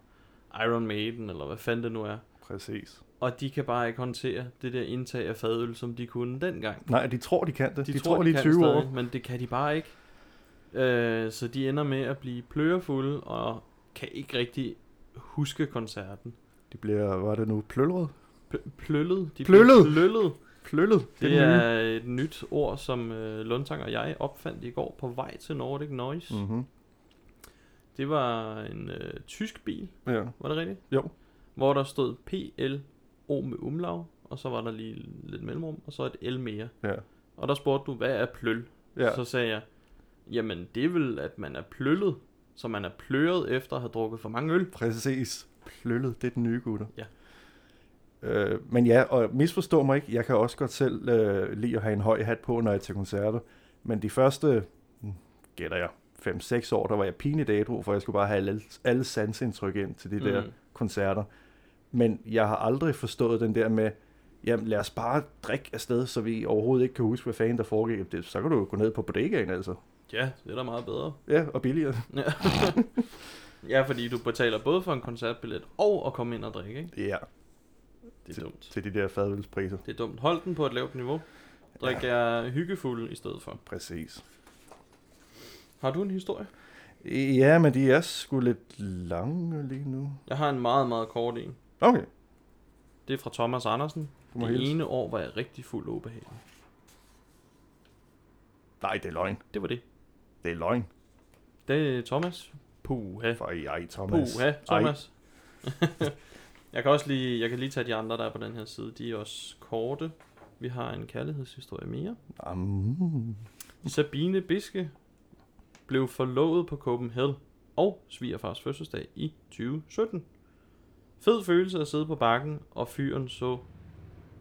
Iron Maiden, eller hvad fanden det nu er. Præcis. Og de kan bare ikke håndtere det der indtag af fadøl, som de kunne dengang. Nej, de tror, de kan det. De, de tror, er kan 20 stadig, år. Men det kan de bare ikke. Øh, så de ender med at blive plørefulde, og kan ikke rigtig huske koncerten. De bliver, hvad er det nu, plølret? Pl- pløllet. De Pløllet? Bliver pløllet. Pløllet, det, Det er er et nyt ord, som øh, Lundtang og jeg opfandt i går på vej til Nordic Noise. Mm. Mm-hmm. Det var en øh, tysk bil, Ja. var det rigtigt? Jo. Hvor der stod PLO med umlaug, og så var der lige lidt mellemrum, og så et L mere. Ja. Og der spurgte du, hvad er pløl? Ja. Så sagde jeg, jamen det er vel, at man er pløllet, så man er pløret efter at have drukket for mange øl. Præcis. Pløllet, det er den nye gutter. Ja. Øh, men ja, og misforstå mig ikke, jeg kan også godt selv øh, lide at have en høj hat på, når jeg er til koncerter. Men de første, hmm, gætter jeg, 5-6 år, der var jeg pinligt ædru, for jeg skulle bare have alle, alle sansindtryk ind til de der Mm. koncerter. Men jeg har aldrig forstået den der med, jamen lad os bare drikke afsted, så vi overhovedet ikke kan huske, hvad fanden der foregik. Det, så kan du gå ned på bodegaen altså. Ja, det er da meget bedre. Ja, og billigere. Ja. *laughs* ja, fordi du betaler både for en koncertbillet og at komme ind og drikke, ikke? Ja, Det er dumt. til de der fadølspriser. Det er dumt. Hold den på et lavt niveau. Drik jer hyggefuld i stedet for. Præcis. Har du en historie? Ja, men de er sgu lidt lange lige nu. Jeg har en meget, meget kort en. Okay, Det er fra Thomas Andersen. du må Det hilse. ene år var jeg rigtig fuld ubehagelig. Nej, det er løgn. Det var det. Det er løgn. Det er Thomas. Puha. For ej, Thomas. Puha, Thomas. *laughs* jeg kan også lige, jeg kan lige tage de andre, der er på den her side. De er også korte. Vi har en kærlighedshistorie mere. Um, Sabine Biske blev forlovet på Copenhagen og svigerfars fødselsdag i 2017. Fed følelse at sidde på bakken, og fyren så,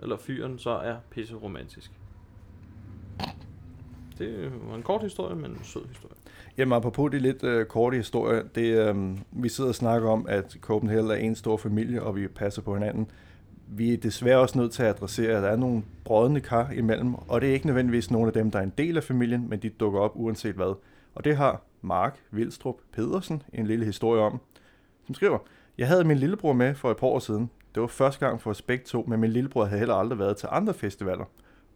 eller fyren så er pisse romantisk. Det var en kort historie, men en sød historie. Jamen apropos de lidt øh, korte historier, det, øh, vi sidder og snakker om, at Copenhagen er en stor familie, og vi passer på hinanden. Vi er desværre også nødt til at adressere, at der er nogle brødende kar imellem, og det er ikke nødvendigvis nogle af dem, der er en del af familien, men de dukker op uanset hvad. Og det har Mark Vildstrup Pedersen en lille historie om, som skriver, jeg havde min lillebror med for et par år siden. Det var første gang for os begge to, men min lillebror havde heller aldrig været til andre festivaler.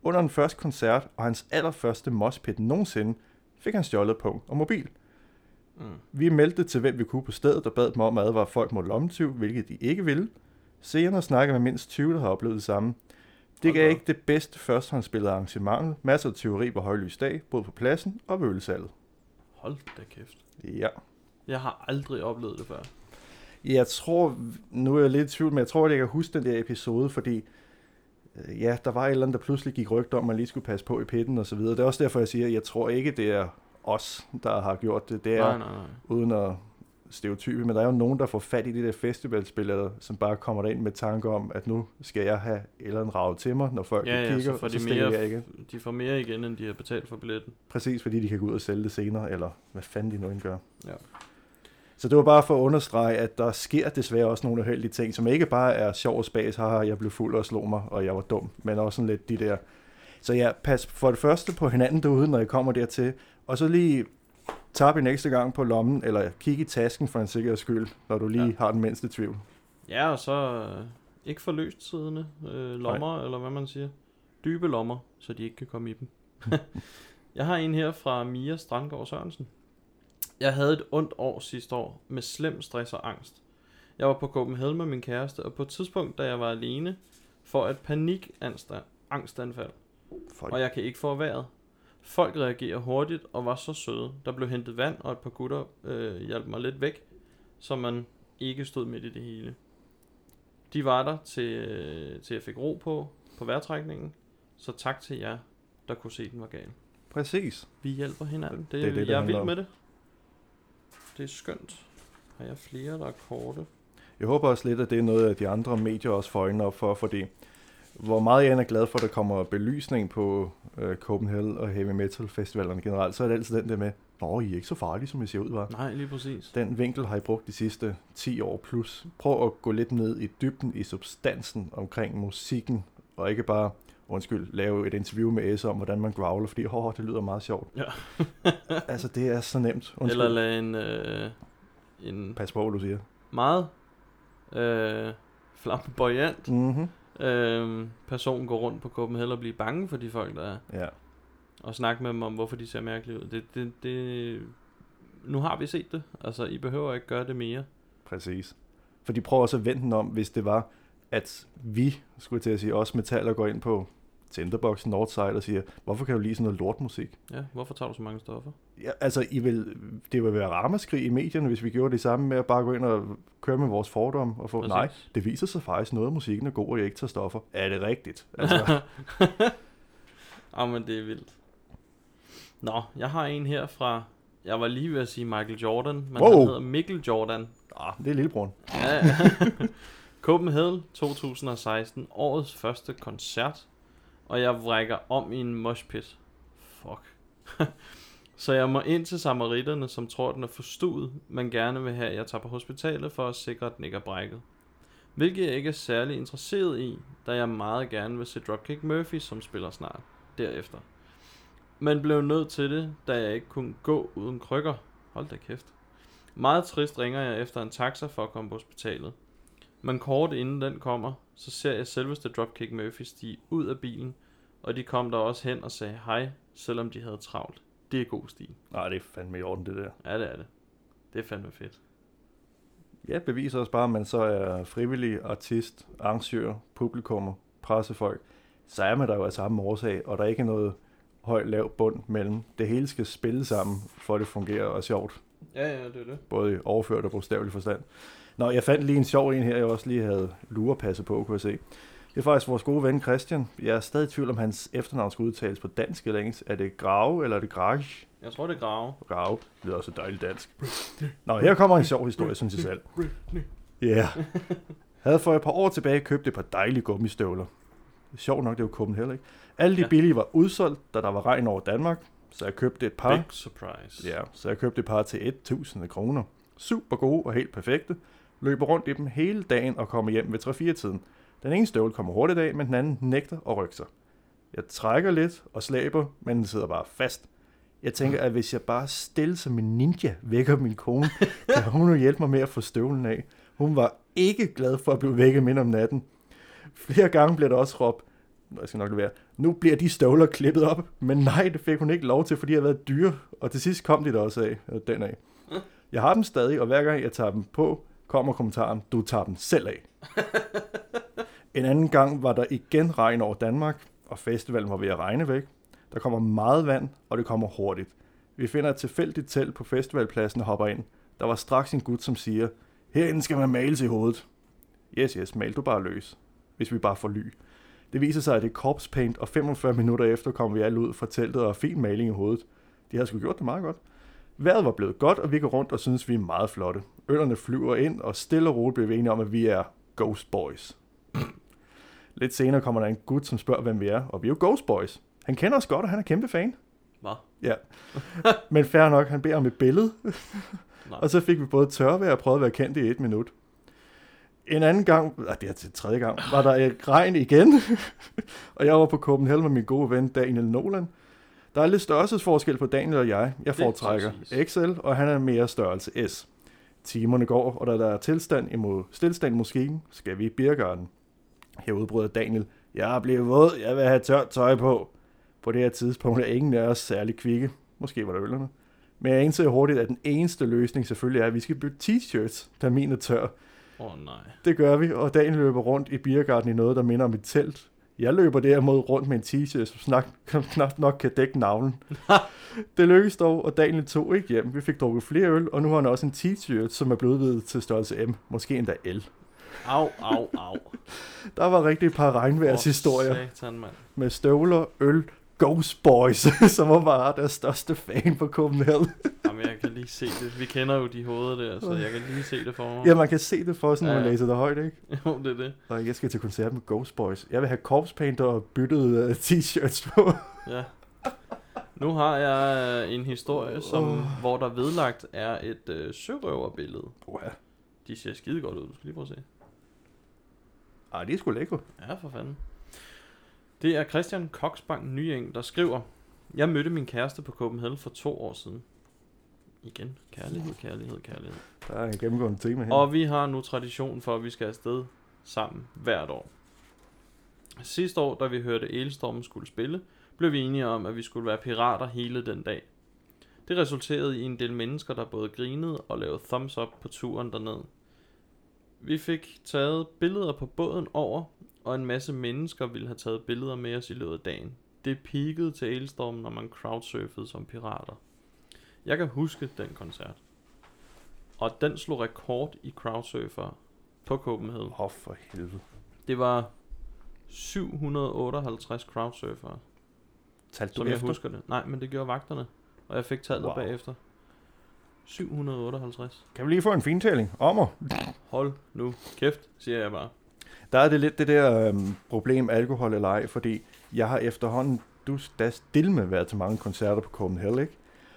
Under den første koncert og hans allerførste moshpit nogensinde, fik han stjålet punkt og mobil. Mm. Vi meldte til hvem vi kunne på stedet og bad dem om at advare folk mod lommetyv, hvilket de ikke ville. Senere snakkede med mindst 20, der har oplevet det samme. Det gav ikke det bedste førstehåndsspillede arrangement. Masser af teori på højlys dag, både på pladsen og ved ølsalget. Hold da kæft. Ja. Jeg har aldrig oplevet det før. Jeg tror, nu er jeg lidt i tvivl, men jeg tror, at jeg kan huske den der episode, fordi øh, ja, der var et eller andet, der pludselig gik rygter om, at man lige skulle passe på i pitten og så videre. Det er også derfor, jeg siger, at jeg tror ikke, det er os, der har gjort det. Det er, Nej, nej, nej. uden at stereotype, men der er jo nogen, der får fat i de der festivalspillere, som bare kommer derind med tanker om, at nu skal jeg have eller andet ravet til mig, når folk Ja, ja, kigger, så får så de stikker mere, jeg ikke. de får mere igen, end de har betalt for billetten. Præcis, fordi de kan gå ud og sælge det senere, eller hvad fanden de nu end gør. Ja. Så det var bare for at understrege, at der sker desværre også nogle uheldige ting, som ikke bare er sjov og spas, haha, jeg blev fuld og slog mig, og jeg var dum, men også sådan lidt de der. Så ja, pas for det første på hinanden derude, når I kommer dertil, og så lige tap en ekstra gang på lommen, eller kig i tasken for en sikkerheds skyld, når du lige ja. har den mindste tvivl. Ja, og så øh, ikke for løst siddende øh, lommer, Nej. eller hvad man siger. Dybe lommer, så de ikke kan komme i dem. *laughs* jeg har en her fra Mia Strandgaard Sørensen. Jeg havde et ondt år sidste år med slem stress og angst. Jeg var på Copenhagen med min kæreste, og på et tidspunkt, da jeg var alene, får et panikangstanfald, Folk. og jeg kan ikke få vejret. Folk reagerer hurtigt og var så søde. Der blev hentet vand, og et par gutter øh, hjalp mig lidt væk, så man ikke stod midt i det hele. De var der til, øh, til jeg fik ro på, på vejrtrækningen, så tak til jer, der kunne se, den var gal. Præcis. Vi hjælper hinanden. Det, Det er det, jeg er vild om. med det. Det er skønt. Har jeg flere, der er korte? Jeg håber også lidt, at det er noget, at de andre medier også får øjnene op for, fordi hvor meget jeg er glad for, at der kommer belysning på øh, Copenhagen og Heavy Metal Festivalerne generelt, så er det altid den der med, Nå, I er ikke så farlige, som I ser ud, var. Nej, lige præcis. Den vinkel har I brugt de sidste 10 år plus. Prøv at gå lidt ned i dybden, i substansen omkring musikken, og ikke bare, undskyld, lave et interview med S om, hvordan man growler, fordi åh, det lyder meget sjovt. Ja. *laughs* altså, det er så nemt. Undskyld. Eller lade en, øh, en Pas på, hvad du siger. meget øh, flamboyant Mm-hmm. øh, person gå rundt på Copenhagen og blive bange for de folk, der er. Ja. Og snakke med dem om, hvorfor de ser mærkelige ud. Det, det, det, nu har vi set det. Altså, I behøver ikke gøre det mere. Præcis. For de prøver også at vente den om, hvis det var, at vi, skulle til at sige, også metaller går ind på Tinderbox Northside og siger, hvorfor kan du lide sådan noget lortmusik? Ja, hvorfor tager du så mange stoffer? Ja, altså, I vil, det vil være ramaskrig i medierne, hvis vi gjorde det samme med at bare gå ind og køre med vores fordomme og få, Præcis. nej, det viser sig faktisk noget af musikken er god, og jeg ikke tager stoffer. Er det rigtigt? Altså, *laughs* ah, men det er vildt. Nå, jeg har en her fra... Jeg var lige ved at sige Michael Jordan, men Wow. han hedder Mikkel Jordan. ah, det er lillebror. Ja. *laughs* Copenhagen 2016, årets første koncert, og jeg vrækker om i en moshpit. Fuck. *laughs* Så jeg må ind til samaritterne, som tror, den er forstuet, men gerne vil have, at jeg tager på hospitalet for at sikre, at den ikke er brækket. Hvilket jeg ikke er særlig interesseret i, da jeg meget gerne vil se Dropkick Murphy, som spiller snart derefter. Men blev nødt til det, da jeg ikke kunne gå uden krykker. Hold da kæft. Meget trist ringer jeg efter en taxa for at komme på hospitalet. Men kort inden den kommer, så ser jeg selveste Dropkick Murphy stige ud af bilen, og de kom der også hen og sagde hej, selvom de havde travlt. Det er god stil. Nej, det er fandme i orden, det der. Ja, det er det. Det er fandme fedt. Ja, beviser også bare, at man så er frivillig, artist, arrangør, publikummer, pressefolk, så er man der jo af samme årsag, og der er ikke noget høj, lav bund mellem. Det hele skal spille sammen, for at det fungerer og er sjovt. Ja, ja, det er det. Både overført og bogstavelig forstand. Nå, jeg fandt lige en sjov en her, jeg også lige havde lurepasset på, kunne jeg se. Det er faktisk vores gode ven Christian. Jeg er stadig i tvivl om hans efternavn skal udtales på dansk eller engelsk. Er det Grave eller er det Grage? Jeg tror, det er grave. Grave. Det lyder også dejligt dansk. Nå, her kommer en sjov historie, synes jeg selv. Ja. Yeah. Havde for et par år tilbage købt et par dejlige gummistøvler. Sjovt nok, det var Copenhagen, ikke? Alle de Ja. billige var udsolgt, da der var regn over Danmark, så jeg købte et par. Big surprise. Ja, så jeg købte et par til 1000 kroner. Super gode og helt perfekte. Løber rundt i dem hele dagen og kommer hjem ved 3-4-tiden. Den ene støvle kommer hurtigt af, men den anden nægter at rykke sig. Jeg trækker lidt og slæber, men den sidder bare fast. Jeg tænker, at hvis jeg bare stille som en ninja vækker min kone, *laughs* kan hun jo hjælpe mig med at få støvlen af. Hun var ikke glad for at blive vækket midt om natten. Flere gange blev der også råbt, jeg skal nok være, nu bliver de støvler klippet op. Men nej, det fik hun ikke lov til, fordi jeg har været dyre. Og til sidst kom de der også af, eller den af. Jeg har dem stadig, og hver gang jeg tager dem på, kommer kommentaren, du tager dem selv af. En anden gang var der igen regn over Danmark, og festivalen var ved at regne væk. Der kommer meget vand, og det kommer hurtigt. Vi finder et tilfældigt telt på festivalpladsen og hopper ind. Der var straks en gut, som siger, herinde skal man males i hovedet. Yes, yes, mal du bare løs, hvis vi bare får ly. Det viser sig, at det er corpse paint, og 45 minutter efter kommer vi alle ud fra teltet og har fin maling i hovedet. De har sgu gjort det meget godt. Vejret var blevet godt, og vi går rundt og synes, vi er meget flotte. Øllerne flyver ind, og stille og roligt bliver vi enige om, at vi er Ghost Boys. Lidt senere kommer der en gut, som spørger, hvem vi er, og vi er jo Ghost Boys. Han kender os godt, og han er kæmpe fan. Hvad? Ja. Men fair nok, han beder om et billede, og så fik vi både tørvejr og prøvede at være kendt i et minut. En anden gang, ah, det er til tredje gang, var der et regn igen, og jeg var på Copenhagen med min gode ven Daniel Nolan. Der er lidt størrelsesforskel på Daniel og jeg. Jeg er foretrækker. XL, og han er mere størrelse S. Timerne går, og da der er tilstand imod, stillstand i moskeen, skal vi i Birgarden. Her udbryder Daniel, jeg er blevet våd, jeg vil have tørt tøj på. På det her tidspunkt er ingen af os særlig kvikke. Måske var det ølerne. Men jeg indser hurtigt, at den eneste løsning selvfølgelig er, at vi skal bytte t-shirts, da min er tør. Åh oh, nej. Det gør vi, og Daniel løber rundt i Birgarden i noget, der minder om et telt. Jeg løber derimod rundt med en t-shirt, som snak, knap nok kan dække navlen. *laughs* det lykkedes dog, og Daniel tog ikke hjem. Vi fik drukket flere øl, og nu har han også en t-shirt, som er blevet udvidet til størrelse M. Måske endda L. Au, au, au. *laughs* Der var rigtig et par regnværshistorier For Satan, mand. med støvler, øl, Ghost Boys, *laughs* som var bare deres største fan på Copenhagen. *laughs* Jamen, jeg kan lige se det. Vi kender jo de hoveder der, så jeg kan lige se det for mig. Ja, man kan se det for sig, når man Ja. læser det højt, ikke? *laughs* Jo, det er det. Og jeg skal til koncert med Ghost Boys. Jeg vil have corpse paint og byttet uh, t-shirts på. Ja. Nu har jeg øh, en historie, som, Åh. hvor der vedlagt er et øh, sørøverbillede. Wow. De ser skide godt ud. Du skal lige prøve at se. Ej, det er sgu lækkert. Ja, for fanden. Det er Christian Koksbank Nyeng, der skriver, Jeg mødte min kæreste på Copenhagen for to år siden. Igen, kærlighed, kærlighed, kærlighed. Der er en gennemgående tema her. Og vi har nu tradition for, at vi skal afsted sammen hvert år. Sidste år, da vi hørte Elstormen skulle spille, blev vi enige om, at vi skulle være pirater hele den dag. Det resulterede i en del mennesker, der både grinede og lavede thumbs up på turen derned. Vi fik taget billeder på båden over, og en masse mennesker ville have taget billeder med os i løbet af dagen. Det peakede til Elstormen, når man crowdsurfede som pirater. Jeg kan huske den koncert. Og den slog rekord i crowdsurfer på Copenhagen. Åh, oh, for helvede. Det var 758 crowdsurfere, Talte som du jeg efter? husker det. Nej, men det gjorde vagterne. Og jeg fik tallet wow. bagefter. 758. Kan vi lige få en fintælling? Ommer. Hold nu kæft, siger jeg bare. Der er det lidt det der øhm, problem, alkohol eller ej, fordi jeg har efterhånden, du da stille med været til mange koncerter på Copenhagen, ikke?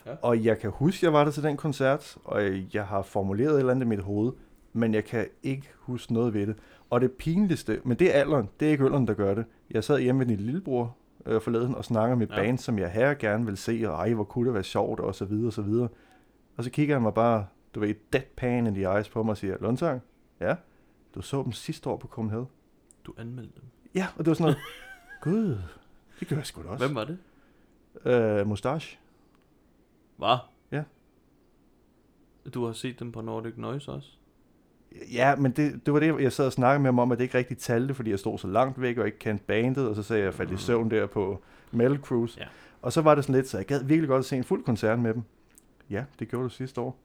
Ja. Og jeg kan huske, jeg var der til den koncert, og jeg har formuleret et eller andet i mit hoved, men jeg kan ikke huske noget ved det. Og det pinligste, men det er alderen, det er ikke ølleren, der gør det. Jeg sad hjemme med din lillebror øh, forleden og snakker med Ja. band, som jeg her gerne vil se, og ej, hvor kunne det være sjovt, og så videre, og så videre. Og så kigger han mig bare, du ved, deadpan in the eyes på mig og siger, Lundsang, ja, du så dem sidste år på Copenhagen. Du anmeldte dem. Ja, og det var sådan noget, *laughs* gud, det gør jeg sgu da også. Hvem var det? Øh, Mustache. Hvad? Ja. Du har set dem på Nordic Noise også? Ja, men det, det var det, jeg sad og snakkede med ham om, at det ikke rigtig talte, fordi jeg stod så langt væk og ikke kendte bandet, og så sagde jeg, at jeg faldt i Mm. søvn der på Metal Cruise. Ja. Og så var det sådan lidt, så jeg gad virkelig godt at se en fuld koncert med dem. Ja, det gjorde du sidste år.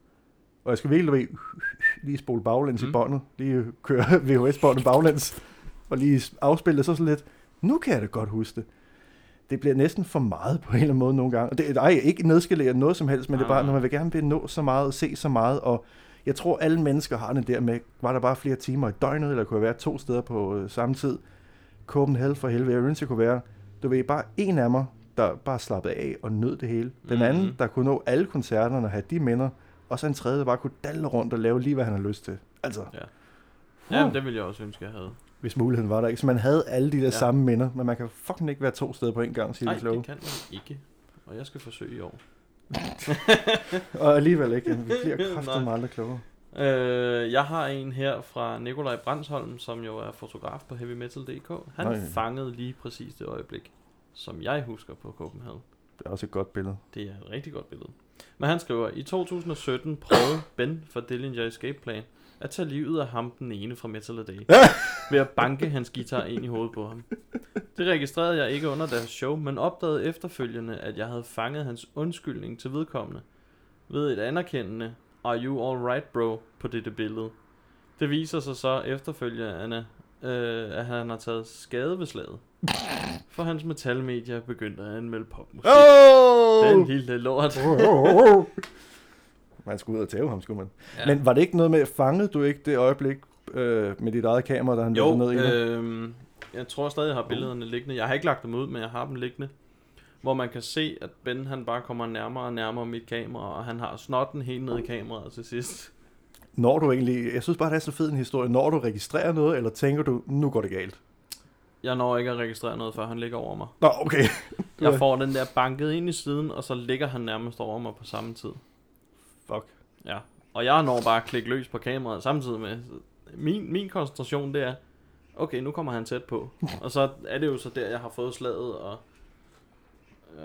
Og jeg skal virkelig ved, lige spole baglæns mm. I båndet, lige køre *laughs* VHS-båndet baglæns, og lige afspille det så sådan lidt. Nu kan jeg da godt huske det. Det bliver næsten for meget på en eller anden måde nogle gange. Og det, ej, ikke nedskalere noget som helst, men det er bare, når man vil gerne vil nå så meget og se så meget, og jeg tror, alle mennesker har den der med, var der bare flere timer i døgnet, eller kunne jeg være to steder på øh, samme tid. Copenhagen for helvede, jeg ønsker, jeg kunne være, du ved, bare en af mig, der bare slappede af og nød det hele. Den anden, Mhm. der kunne nå alle koncerterne og have de minder, og så en tredje, der bare kunne dalle rundt og lave lige, hvad han har lyst til. Altså, Ja. Ja, det ville jeg også ønske, jeg havde. hvis muligheden var der ikke. Så man havde alle de der Ja. samme minder, men man kan fucking ikke være to steder på en gang, siger Nej, det kan man ikke. Og jeg skal forsøge i år. *laughs* Og alligevel ikke. Vi bliver *laughs* kraftigt aldrig klogere. Øh, jeg har en her fra Nikolaj Brandsholm, som jo er fotograf på heavymetal.dk. Han Nej. fangede lige præcis det øjeblik, som jeg husker på Copenhagen. Det er også et godt billede. Det er et rigtig godt billede. Men han skriver, i 2017 prøvede Ben fra Dillinger Escape Plan at tage livet af ham den ene fra Metal Day, *laughs* ved at banke hans guitar ind i hovedet på ham. Det registrerede jeg ikke under deres show, men opdagede efterfølgende, at jeg havde fanget hans undskyldning til vedkommende ved et anerkendende Are you alright bro på dette billede. Det viser sig så efterfølgende, øh, at han har taget skade ved slaget. For hans metalmedier begyndte at anmelde popmusik. Oh! Den lille lort. man skulle ud og tæve ham, skulle man. Ja. Men var det ikke noget med, fangede du ikke det øjeblik øh, med dit eget kamera, da han Jo, løb ned i øh, jeg tror stadig, jeg har billederne liggende. Jeg har ikke lagt dem ud, men jeg har dem liggende. Hvor man kan se, at Ben han bare kommer nærmere og nærmere mit kamera, og han har snotten helt ned i kameraet til sidst. Når du egentlig, jeg synes bare, det er så fed en historie. Når du registrerer noget, eller tænker du, nu går det galt? Jeg når ikke at registrere noget, før han ligger over mig. Nå, okay. *laughs* Jeg får den der banket ind i siden, og så ligger han nærmest over mig på samme tid. Fuck. Ja. Og jeg når bare at klikke løs på kameraet samtidig med. Min, min koncentration det er, okay, nu kommer han tæt på. *laughs* Og så er det jo så der, jeg har fået slaget, og,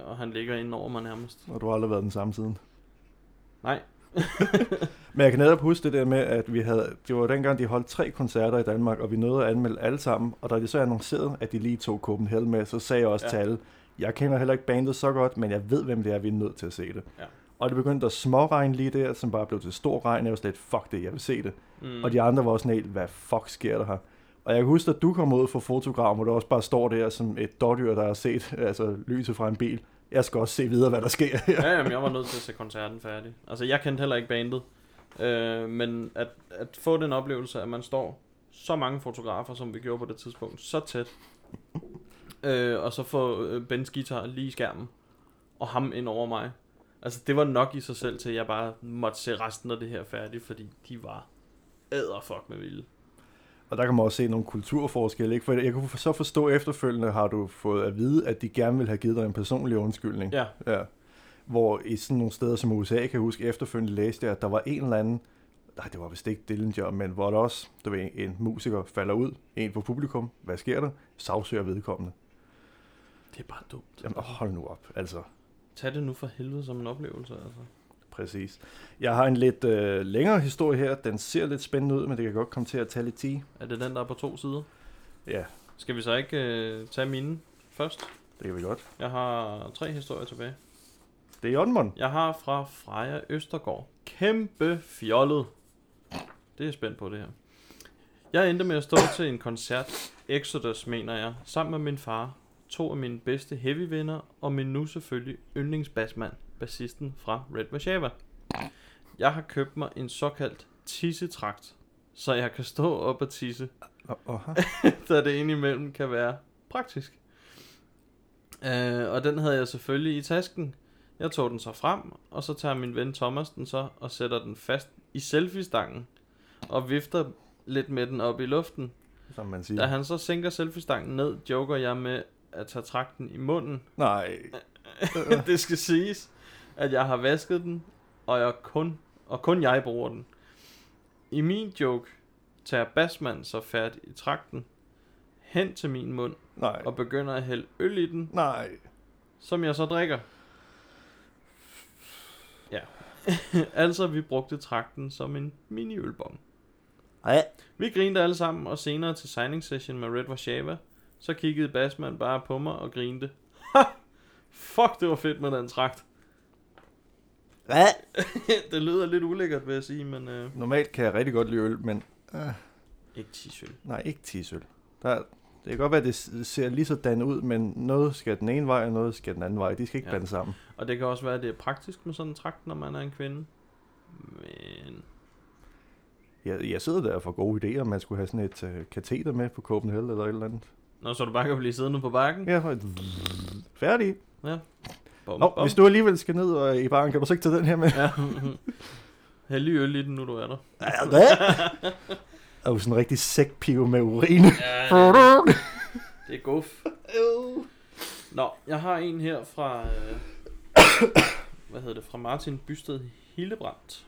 og han ligger inde over mig nærmest. Og du har aldrig været den samme siden. Nej. Men jeg kan netop huske det der med, at vi havde, det var dengang, de holdt tre koncerter i Danmark, og vi nåede at anmelde alle sammen. Og da de så annoncerede, at de lige tog Copenhagen med, så sagde jeg også Ja. til alle, jeg kender heller ikke bandet så godt, men jeg ved, hvem det er, vi er nødt til at se det. Ja. Og det begyndte at småregne lige der, som bare blev til stor regn. Jeg var slet, fuck det, jeg vil se det. Mm. Og de andre var også helt, hvad fuck sker der her? Og jeg kan huske, at du kom ud for fotogram, hvor du også bare står der som et dårdyr, der har set *laughs* altså, lyset fra en bil. Jeg skal også se videre, hvad der sker her. Ja, jamen, jeg var nødt til at se koncerten færdig. Altså, jeg kendte heller ikke bandet. Øh, men at, at få den oplevelse, at man står så mange fotografer, som vi gjorde på det tidspunkt, så tæt. Øh, og så få øh, Bens guitar lige i skærmen, og ham ind over mig. Altså, det var nok i sig selv til, at jeg bare måtte se resten af det her færdigt, fordi de var æderfuck med vilde. Og der kan man også se nogle kulturforskelle, ikke? For jeg kunne så forstå efterfølgende, har du fået at vide, at de gerne vil have givet dig en personlig undskyldning. Ja, ja. Hvor i sådan nogle steder som USA, kan jeg huske, efterfølgende læste jeg, at der var en eller anden, nej, det var vist ikke Dillinger, men hvor der også, du ved, en musiker falder ud, en på publikum, hvad sker der? Sagsøger vedkommende. det er bare dumt. Jamen, hold nu op, altså. Tag det nu for helvede som en oplevelse, altså. Præcis. Jeg har en lidt øh, længere historie her. Den ser lidt spændende ud, men det kan godt komme til at tage lidt tid. Er det den, der er på to sider? Ja, Skal vi så ikke øh, tage mine først? det kan vi godt. Jeg har tre historier tilbage. Det er Jotmon. Jeg har fra Freja Østergaard. Kæmpe fjollet. Det er spændt på det her. Jeg endte med at stå til en koncert, Exodus mener jeg, sammen med min far, to af mine bedste heavy-venner, og min nu selvfølgelig yndlingsbassmand, bassisten fra Red Mashava. Jeg har købt mig en såkaldt tissetrakt, så jeg kan stå op og tisse, oh, da *laughs* det indimellem kan være praktisk. Øh, og den havde jeg selvfølgelig i tasken. Jeg tog den så frem, og så tager min ven Thomas den så og sætter den fast i selfie-stangen og vifter lidt med den op i luften. som man siger. Da han så sænker selfie-stangen ned, joker jeg med at tage trakten i munden. Nej. *laughs* det skal siges, at jeg har vasket den, og jeg kun, og kun jeg bruger den. I min joke tager Basman så fat i trakten hen til min mund Nej. og begynder at hælde øl i den, Nej. som jeg så drikker. Ja. *laughs* altså, vi brugte trakten som en mini-ølbong. Nej. Vi grinede alle sammen, og senere til signing session med Red Warszawa, så kiggede Basman bare på mig og grinte. *laughs* Ha! Fuck, det var fedt med den trakt. Hvad? *laughs* det lyder lidt ulækkert, vil jeg sige, men øh, Normalt kan jeg rigtig godt lide øl, men øh, ikke tisøl. nej, ikke tisøl. Der, det kan godt være, at det ser lige sådan ud, men noget skal den ene vej, og noget skal den anden vej. De skal ikke Ja. ja. blande sammen. Og det kan også være, at det er praktisk med sådan en trakt, når man er en kvinde. Men Jeg, jeg sidder der for gode idéer, man skulle have sådan et uh, kateter med på Copenhagen eller et eller andet. Nå, så du bare kan blive siddende på bakken. Ja, for- færdig. Bum, Nå, hvis du alligevel skal ned og i baren, kan du så ikke tage den her med? *laughs* Ja. Heldig øl i den, nu du er der. Ja, hvad? Er jo sådan en rigtig sækpive med urin. Ja, *laughs* det er guf. Nå, jeg har en her fra, øh, *coughs* hvad hedder det, fra Martin Bysted Hildebrandt.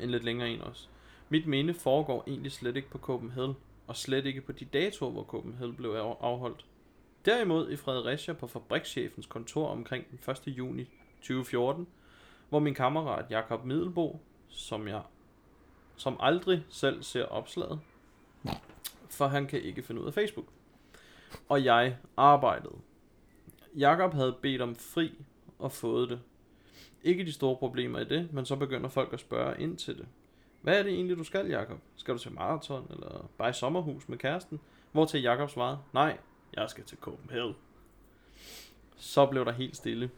En lidt længere en også. Mit minde foregår egentlig slet ikke på Copenhagen, og slet ikke på de datoer, hvor Copenhagen blev af- afholdt. Derimod i Fredericia på fabrikschefens kontor omkring den 1. juni 2014, hvor min kammerat Jakob Middelbo, som jeg som aldrig selv ser opslaget, for han kan ikke finde ud af Facebook. Og jeg arbejdede. Jakob havde bedt om fri og fået det. Ikke de store problemer i det, men så begynder folk at spørge ind til det. Hvad er det egentlig, du skal, Jakob? Skal du til maraton, eller bare i sommerhus med kæresten? Hvor til Jakob svarede, nej, jeg skal til Copenhagen. Så blev der helt stille.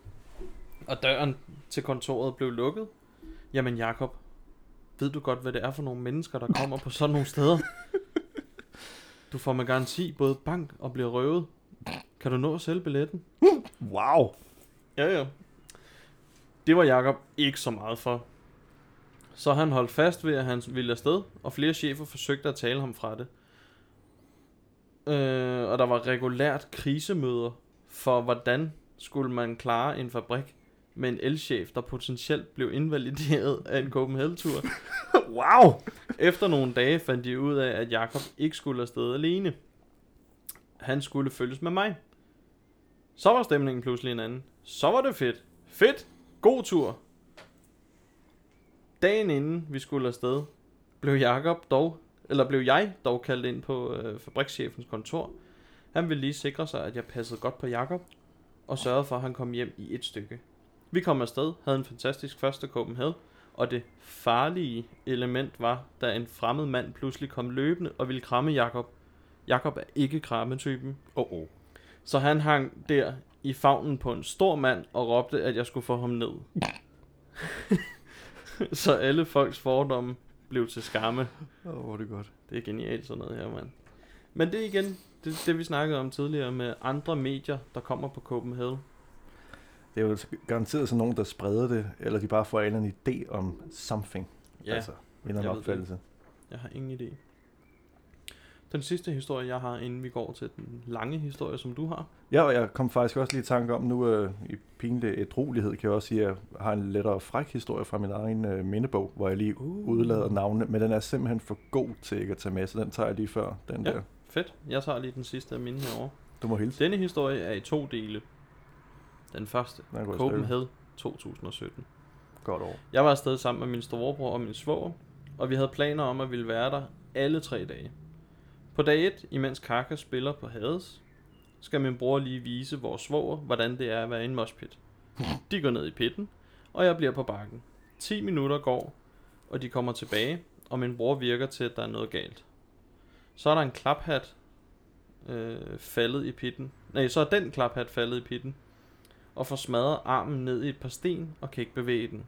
Og døren til kontoret blev lukket. Jamen Jakob, ved du godt, hvad det er for nogle mennesker, der kommer på sådan nogle steder? Du får med garanti både bank og bliver røvet. Kan du nå at sælge billetten? Wow. Ja, ja. Det var Jakob ikke så meget for. Så han holdt fast ved, at han ville afsted, og flere chefer forsøgte at tale ham fra det. Øh, og der var regulært krisemøder for, hvordan skulle man klare en fabrik med en elchef, der potentielt blev invalideret af en Copenhagen-tur. *laughs* wow. Efter nogle dage fandt de ud af, at Jakob ikke skulle afsted alene. Han skulle følges med mig. Så var stemningen pludselig en anden. Så var det fedt. Fedt. God tur. Dagen inden vi skulle afsted, blev Jakob dog, eller blev jeg dog kaldt ind på øh, fabrikschefens kontor. Han ville lige sikre sig, at jeg passede godt på Jakob, og sørgede for, at han kom hjem i et stykke. Vi kom afsted, havde en fantastisk første Copenhagen, og det farlige element var, da en fremmed mand pludselig kom løbende og ville kramme Jakob. Jakob er ikke krammetypen. Oh, oh. Så han hang der i favnen på en stor mand og råbte, at jeg skulle få ham ned. *laughs* så alle folks fordomme blev til skamme. Åh, oh, hvor er det godt. Det er genialt sådan noget her, mand. Men det er igen, det, det vi snakkede om tidligere med andre medier, der kommer på Copenhagen. Det er jo garanteret sådan nogen, der spreder det, eller de bare får en eller anden idé om something. Ja, Altså, en eller anden opfattelse. jeg har ingen idé. Den sidste historie, jeg har, inden vi går til den lange historie, som du har. Ja, og jeg kom faktisk også lige i tanke om, nu øh, i pinlig ædrolighed, kan jeg også sige, at jeg har en lettere fræk historie fra min egen øh, mindebog, hvor jeg lige Uh. udlader navnene, men den er simpelthen for god til ikke at tage med, så den tager jeg lige før, den Ja. der. Fedt. Jeg tager lige den sidste af mine herovre. Du må hilse. Denne historie er i to dele. Den første, Den. Copenhagen 2017. Godt over. Jeg var afsted sammen med min storebror og min svoger, og vi havde planer om at ville være der alle tre dage. På dag 1, imens Kaka spiller på Hades, skal min bror lige vise vores svoger, hvordan det er at være i en moshpit. De går ned i pitten, og jeg bliver på bakken. 10 minutter går, og de kommer tilbage, og min bror virker til, at der er noget galt. Så er der en klaphat øh, faldet i pitten. Nej, så er den klaphat faldet i pitten, og får smadret armen ned i et par sten, og kan ikke bevæge den.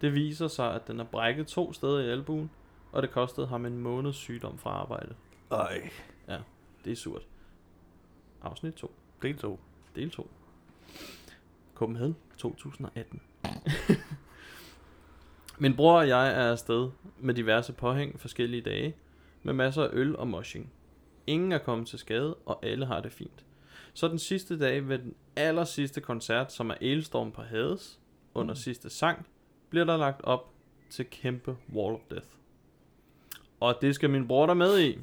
Det viser sig, at den er brækket to steder i albuen, og det kostede ham en måneds sygdom fra arbejde. Ej, Det er surt. Afsnit 2. del 2. Del 2. Copenhagen 2018. *laughs* Min bror og jeg er afsted med diverse påhæng forskellige dage, med masser af øl og moshing. Ingen er kommet til skade, og alle har det fint. Så den sidste dag ved den aller sidste koncert, som er Ailstorm på Hades, under sidste sang, bliver der lagt op til kæmpe Wall of Death. Og det skal min bror der med i.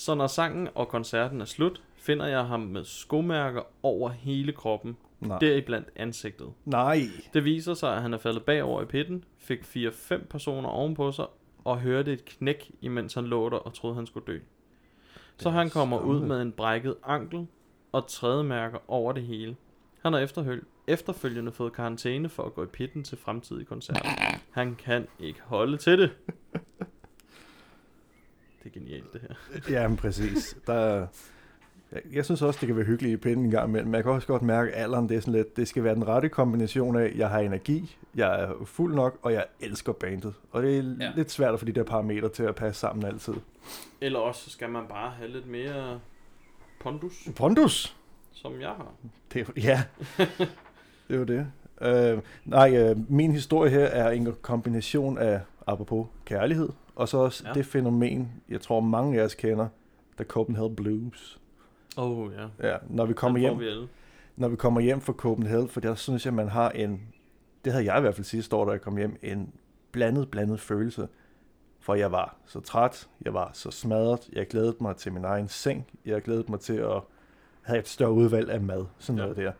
Så når sangen og koncerten er slut, finder jeg ham med skomærker over hele kroppen, Nej. deriblandt ansigtet. Nej. Det viser sig, at han er faldet bagover i pitten, fik 4-5 personer ovenpå sig, og hørte et knæk, imens han lå der og troede, han skulle dø. Så han kommer ud med en brækket ankel og trædemærker over det hele. Han har efterhøl- efterfølgende fået karantæne for at gå i pitten til fremtidige koncerter. Han kan ikke holde til det. *laughs* Det er genialt, det her. *laughs* Ja, men præcis. Der, er- jeg, jeg synes også, det kan være hyggeligt i pinden en gang imellem. Men jeg kan også godt mærke, at alderen det er sådan lidt, det skal være den rette kombination af, jeg har energi, jeg er fuld nok, og jeg elsker bandet. Og det er Ja. lidt svært at få de der parametre til at passe sammen altid. Eller også skal man bare have lidt mere pondus, Pondus! som jeg har. Det er, ja, det er jo det. Øh, nej, øh, min historie her er en kombination af, apropos kærlighed, og så også Ja. det fænomen, jeg tror mange af os kender, der Copenhagen Blues. Oh, ja. Ja, når vi kommer hjem, vi alle. når vi kommer hjem fra Copenhagen, for der synes jeg, man har en, det havde jeg i hvert fald sidste år, da jeg kom hjem, en blandet, blandet følelse. For jeg var så træt, jeg var så smadret, jeg glædede mig til min egen seng, jeg glædede mig til at have et større udvalg af mad, sådan Ja. noget der.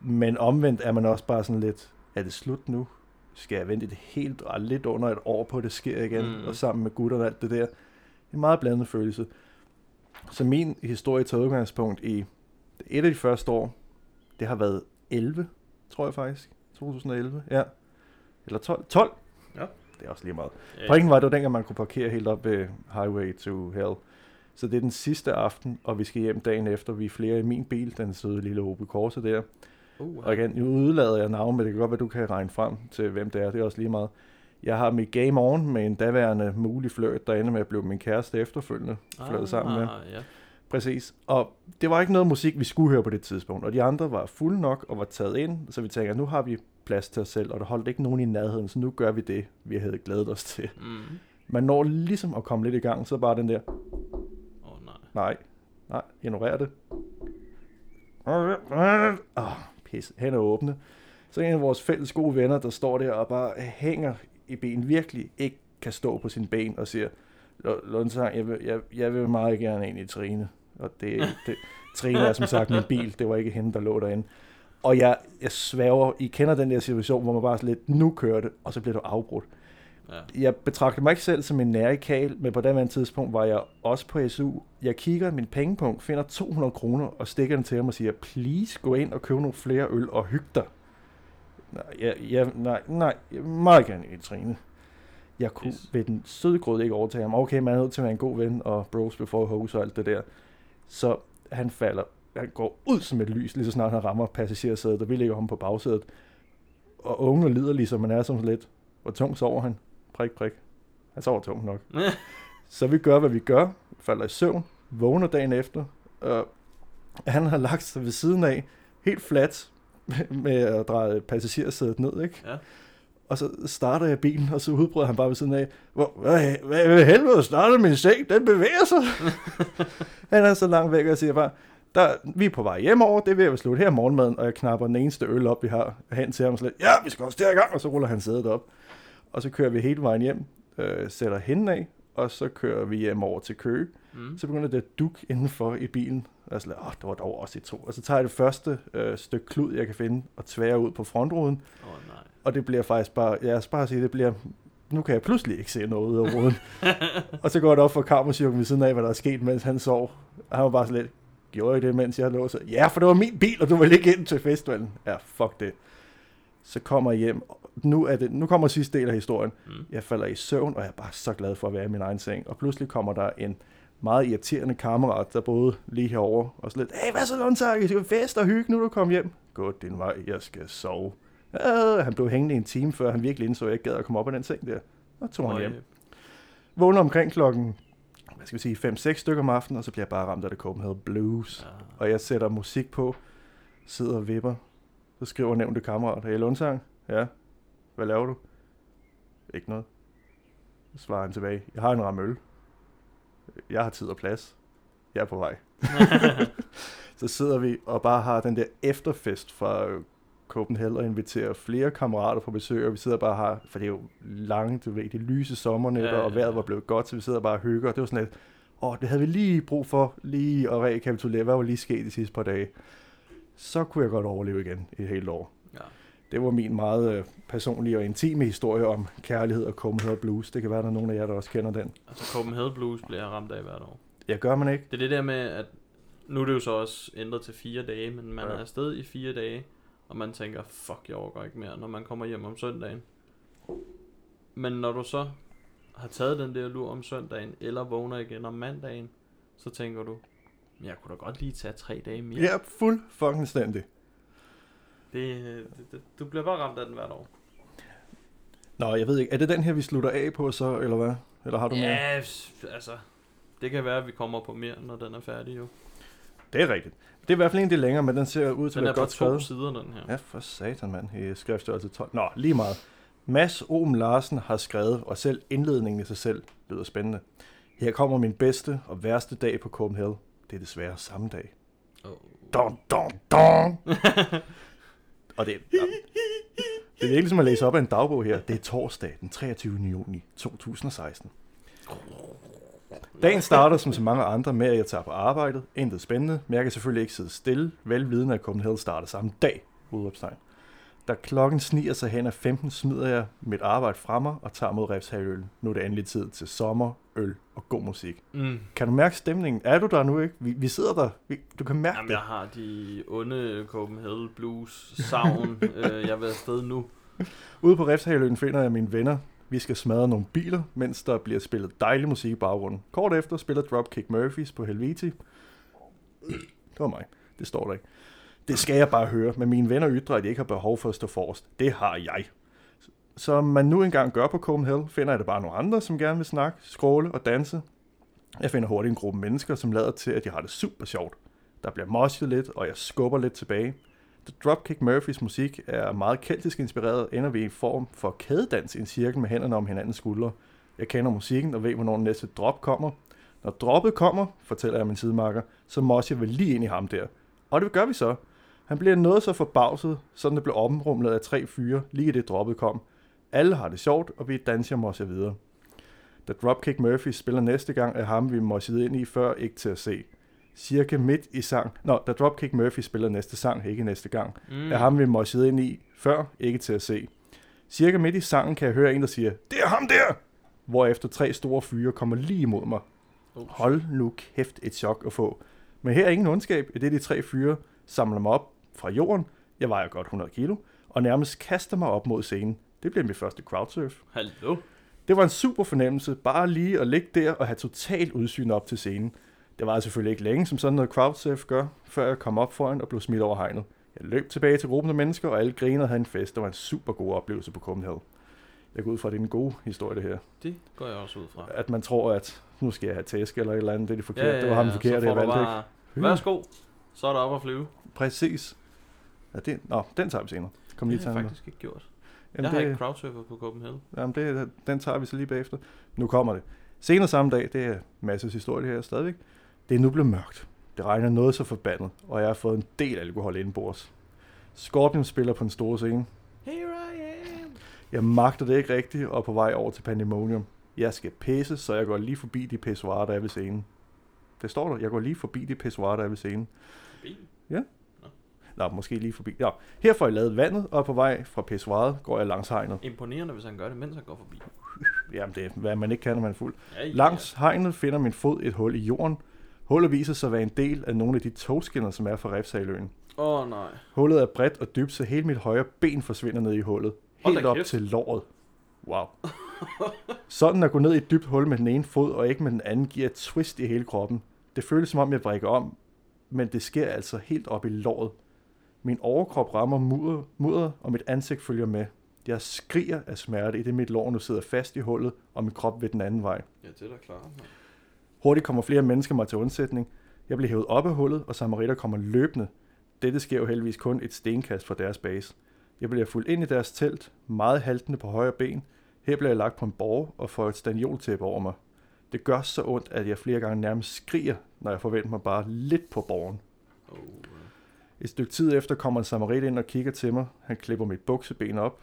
Men omvendt er man også bare sådan lidt, er det slut nu? Skal jeg vente et helt, og lidt under et år på, at det sker igen, Mm. og sammen med gutterne og alt det der. Er en meget blandet følelse. Så min historie tager udgangspunkt i et af de første år, det har været 11, tror jeg faktisk. 2011, ja. Eller 12. 12? Ja. Det er også lige meget. Ja, Pointen var, det var dengang, man kunne parkere helt op ved Highway to Hell. Så det er den sidste aften, og vi skal hjem dagen efter. Vi er flere i min bil, den søde lille Opel Corsa der. Uh, Og igen, nu udlader jeg navn, men det kan godt være, du kan regne frem til, hvem det er. Det er også lige meget. Jeg har mit game on med en daværende mulig flirt, der ender med at blive min kæreste efterfølgende. Fløjet sammen med. Ah, ja. Præcis. Og det var ikke noget musik, vi skulle høre på det tidspunkt. Og de andre var fulde nok og var taget ind, så vi tænker, nu har vi plads til os selv, og der holdt ikke nogen i nærheden, så nu gør vi det, vi havde glædet os til. Mm. Man når ligesom at komme lidt i gang, så bare den der, Åh, oh, nej. nej, nej, ignorer det. Oh, pis, er åbne. Så en af vores fælles gode venner, der står der og bare hænger i ben, virkelig ikke kan stå på sine ben og siger, "Lu- Lundsang, jeg vil, jeg, jeg vil meget gerne ind i Trine. Og det, *laughs* det, Trine er som sagt min bil, det var ikke hende, der lå derinde. Og jeg, jeg sværger, I kender den der situation, hvor man bare er lidt, nu kører det, og så bliver du afbrudt. Ja. Jeg betragter mig ikke selv som en nærikal, men på det tidspunkt var jeg også på SU. Jeg kigger min pengepunkt, finder 200 kroner og stikker den til ham og siger, please gå ind og køb nogle flere øl og hygge dig. Nej, jeg, jeg, nej, nej, jeg meget gerne i Trine. Jeg kunne Yes. ved den søde grød ikke overtage ham. Okay, man er nødt til at være en god ven, og bros before hoes og alt det der. Så han falder, han går ud som et lys, lige så snart han rammer passagersædet, og vi ligger ham på bagsædet. Og unge lider ligesom man er som lidt. Hvor tung sover han? Prik, prik. Han sover tungt nok. *laughs* Så vi gør, hvad vi gør. Falder i søvn. Vågner dagen efter. Og han har lagt sig ved siden af. Helt flat. *laughs* Med at dreje passagersædet ned, ikke? Ja. Og så starter jeg bilen, og så udbryder han bare ved siden af. Hvor, hvad, hvad, hvad helvede starter min seng? Den bevæger sig. *laughs* han er så langt væk, og jeg siger bare, der, vi er på vej hjem over, det ved at slutte her morgenmaden, og jeg knapper den eneste øl op, vi har hen til ham, og så lidt, ja, vi skal også der i gang, og så ruller han sædet op. Og så kører vi hele vejen hjem, øh, sætter hende af, og så kører vi hjem over til Køge. Mm. Så begynder det at duk indenfor i bilen. Og jeg lidt, åh, det var dog også i to. Og så tager jeg det første øh, stykke klud, jeg kan finde, og tværer ud på frontruden. Oh, nej. Og det bliver faktisk bare, jeg skal bare sige, det bliver, nu kan jeg pludselig ikke se noget ud af ruden. *laughs* og så går det op for kammerchirurgen ved siden af, hvad der er sket, mens han sov. Og han var bare sådan lidt, gjorde I det, mens jeg lå? Så, ja, for det var min bil, og du ville ikke ind til festivalen. Ja, fuck det. Så kommer jeg hjem. Nu, er det, nu kommer sidste del af historien. Mm. Jeg falder i søvn, og jeg er bare så glad for at være i min egen seng. Og pludselig kommer der en meget irriterende kammerat, der boede lige herovre, og så lidt, hey, hvad så Lundtag, I skal fest og hygge, nu du kom hjem. Gå din vej, jeg skal sove. Ja, han blev hængende i en time, før han virkelig indså, at jeg ikke gad at komme op af den seng der. Og tog han hjem. øh, Vågner omkring klokken, hvad skal vi sige, 5-6 stykker om aftenen, og så bliver jeg bare ramt af det Copenhagen Blues. Ja. Og jeg sætter musik på, sidder og vipper. Så skriver nævnte kammerat, hey Lundsang, ja, hvad laver du? Ikke noget. Så svarer han tilbage, jeg har en ramme øl. Jeg har tid og plads. Jeg er på vej. *laughs* så sidder vi og bare har den der efterfest fra Copenhagen og inviterer flere kammerater på besøg, og vi sidder bare og har, for det er jo lange, du ved, de lyse sommernætter, Ja, ja, og vejret ja. var blevet godt, så vi sidder bare og hygger, og det var sådan lidt, åh, det havde vi lige brug for, lige at rekapitulere, hvad var lige sket de sidste par dage. Så kunne jeg godt overleve igen i et helt år. Ja. Det var min meget øh, personlige og intime historie om kærlighed og Copenhagen Blues. Det kan være, der er nogen af jer, der også kender den. Altså Copenhagen Blues bliver jeg ramt af hvert år. Jeg gør man ikke. Det er det der med, at Nu er det jo så også ændret til fire dage, men man Ja. ja. er afsted i fire dage, og man tænker, fuck, jeg overgår ikke mere, når man kommer hjem om søndagen. Men når du så har taget den der lur om søndagen, eller vågner igen om mandagen, så tænker du, "Men jeg kunne da godt lige tage tre dage mere. Ja, fuld fucking stændig. Det, det, det, du bliver bare ramt af den hvert år. Nå, jeg ved ikke, er det den her, vi slutter af på så, eller hvad? Eller har du mere? Ja, altså, det kan være, at vi kommer på mere, når den er færdig jo. Det er rigtigt. Det er i hvert fald en del længere, men den ser ud til Den at er være på godt to skrevet. sider, den her. Ja, for satan, mand. I skriftstørrelse 12. Nå, lige meget. Mads Ohm Larsen har skrevet, og selv indledningen i sig selv lyder spændende. Her kommer min bedste og værste dag på Copenhagen. Det er desværre samme dag. Oh. Dun, dun, dun. *laughs* og det ja, det er virkelig som at læse op af en dagbog her. Det er torsdag den 23. juni 2016. Dagen starter som så mange andre med, at jeg tager på arbejdet. Intet spændende, men jeg kan selvfølgelig ikke sidde stille. Velvidende at Copenhagen starter samme dag. Udopstegn. Da klokken sniger sig hen af 15, smider jeg mit arbejde fra mig og tager mod Refshavøl. Nu er det endelig tid til sommer, øl og god musik. Mm. Kan du mærke stemningen? Er du der nu ikke? Vi, vi sidder der. Vi, du kan mærke Jamen, det. jeg har de onde Copenhagen Blues savn. *laughs* øh, jeg vil afsted nu. Ude på Refshaløen finder jeg mine venner. Vi skal smadre nogle biler, mens der bliver spillet dejlig musik i baggrunden. Kort efter spiller Dropkick Murphys på Helveti. Det var mig. Det står der ikke. Det skal jeg bare høre, men mine venner ytrer, at de ikke har behov for at stå forrest. Det har jeg. Som man nu engang gør på Copenhagen, finder jeg det bare nogle andre, som gerne vil snakke, skråle og danse. Jeg finder hurtigt en gruppe mennesker, som lader til, at de har det super sjovt. Der bliver moshet lidt, og jeg skubber lidt tilbage. The Dropkick Murphys musik er meget keltisk inspireret, ender vi i en form for kædedans i en cirkel med hænderne om hinandens skuldre. Jeg kender musikken og ved, hvornår næste drop kommer. Når droppet kommer, fortæller jeg min sidemarker, så mosser jeg vel lige ind i ham der. Og det gør vi så. Han bliver noget så forbavset, sådan det blev omrumlet af tre fyre, lige det droppet kom. Alle har det sjovt, og vi danser mosser videre. Da Dropkick Murphy spiller næste gang, er ham, vi mossede ind i før, ikke til at se. Cirka midt i sang... Nå, da Dropkick Murphy spiller næste sang, ikke næste gang, Mm. er ham, vi mossede ind i før, ikke til at se. Cirka midt i sangen kan jeg høre en, der siger, det er ham der! Hvorefter tre store fyre kommer lige imod mig. Oh, Hold nu kæft et chok at få. Men her er ingen ondskab, det de tre fyre samler mig op fra jorden, jeg vejer godt 100 kilo, og nærmest kaster mig op mod scenen. Det bliver mit første crowdsurf. Hallo? Det var en super fornemmelse, bare lige at ligge der og have totalt udsyn op til scenen. Det var selvfølgelig ikke længe, som sådan noget crowdsurf gør, før jeg kom op foran og blev smidt over hegnet. Jeg løb tilbage til gruppen af mennesker, og alle grinede og havde en fest. Det var en super god oplevelse på Copenhagen. Jeg går ud fra, at det er en god historie, det her. Det går jeg også ud fra. At man tror, at nu skal jeg have tæsk eller et eller andet. Det er det forkerte. det var ham forkerte, så jeg valgte ikke. bare, værsgo, så er der op at flyve. Præcis. Ja, det, nå, den tager vi senere. Kom lige det har jeg faktisk ikke gjort. Jamen, jeg har det, ikke crowdsurfet på Copenhagen. Jamen, det, den tager vi så lige bagefter. Nu kommer det. Senere samme dag, det er masses historie her stadigvæk. Det er nu blevet mørkt. Det regner noget så forbandet, og jeg har fået en del alkohol indenbords. Scorpion spiller på en stor scene. Here I am. Jeg magter det ikke rigtigt, og er på vej over til Pandemonium. Jeg skal pisse, så jeg går lige forbi de pissoirer, der er ved scenen. Det står der. Jeg går lige forbi de pissoirer, der er ved scenen. Bil. Nå, måske lige forbi. Ja. Her får jeg lavet vandet, og på vej fra pissoiret går jeg langs hegnet. Imponerende, hvis han gør det, mens han går forbi. *laughs* Jamen, det er, hvad man ikke kan, når man er fuld. Ja, ja. Langs hegnet finder min fod et hul i jorden. Hullet viser sig at være en del af nogle af de togskinner, som er fra Refsaløen. Åh oh, nej. Hullet er bredt og dybt, så hele mit højre ben forsvinder ned i hullet. Helt op kæft. til låret. Wow. *laughs* Sådan at gå ned i et dybt hul med den ene fod, og ikke med den anden, giver et twist i hele kroppen. Det føles som om, jeg brækker om, men det sker altså helt op i låret. Min overkrop rammer mudder, mudder, og mit ansigt følger med. Jeg skriger af smerte, i det mit lår nu sidder fast i hullet, og min krop ved den anden vej. Ja, det er da klart. Hurtigt kommer flere mennesker mig til undsætning. Jeg bliver hævet op af hullet, og samaritter kommer løbende. Dette sker jo heldigvis kun et stenkast fra deres base. Jeg bliver fuldt ind i deres telt, meget haltende på højre ben. Her bliver jeg lagt på en borg og får et stanioltæppe over mig. Det gør så ondt, at jeg flere gange nærmest skriger, når jeg forventer mig bare lidt på borgen. Oh, et stykke tid efter kommer en samarit ind og kigger til mig. Han klipper mit bukseben op,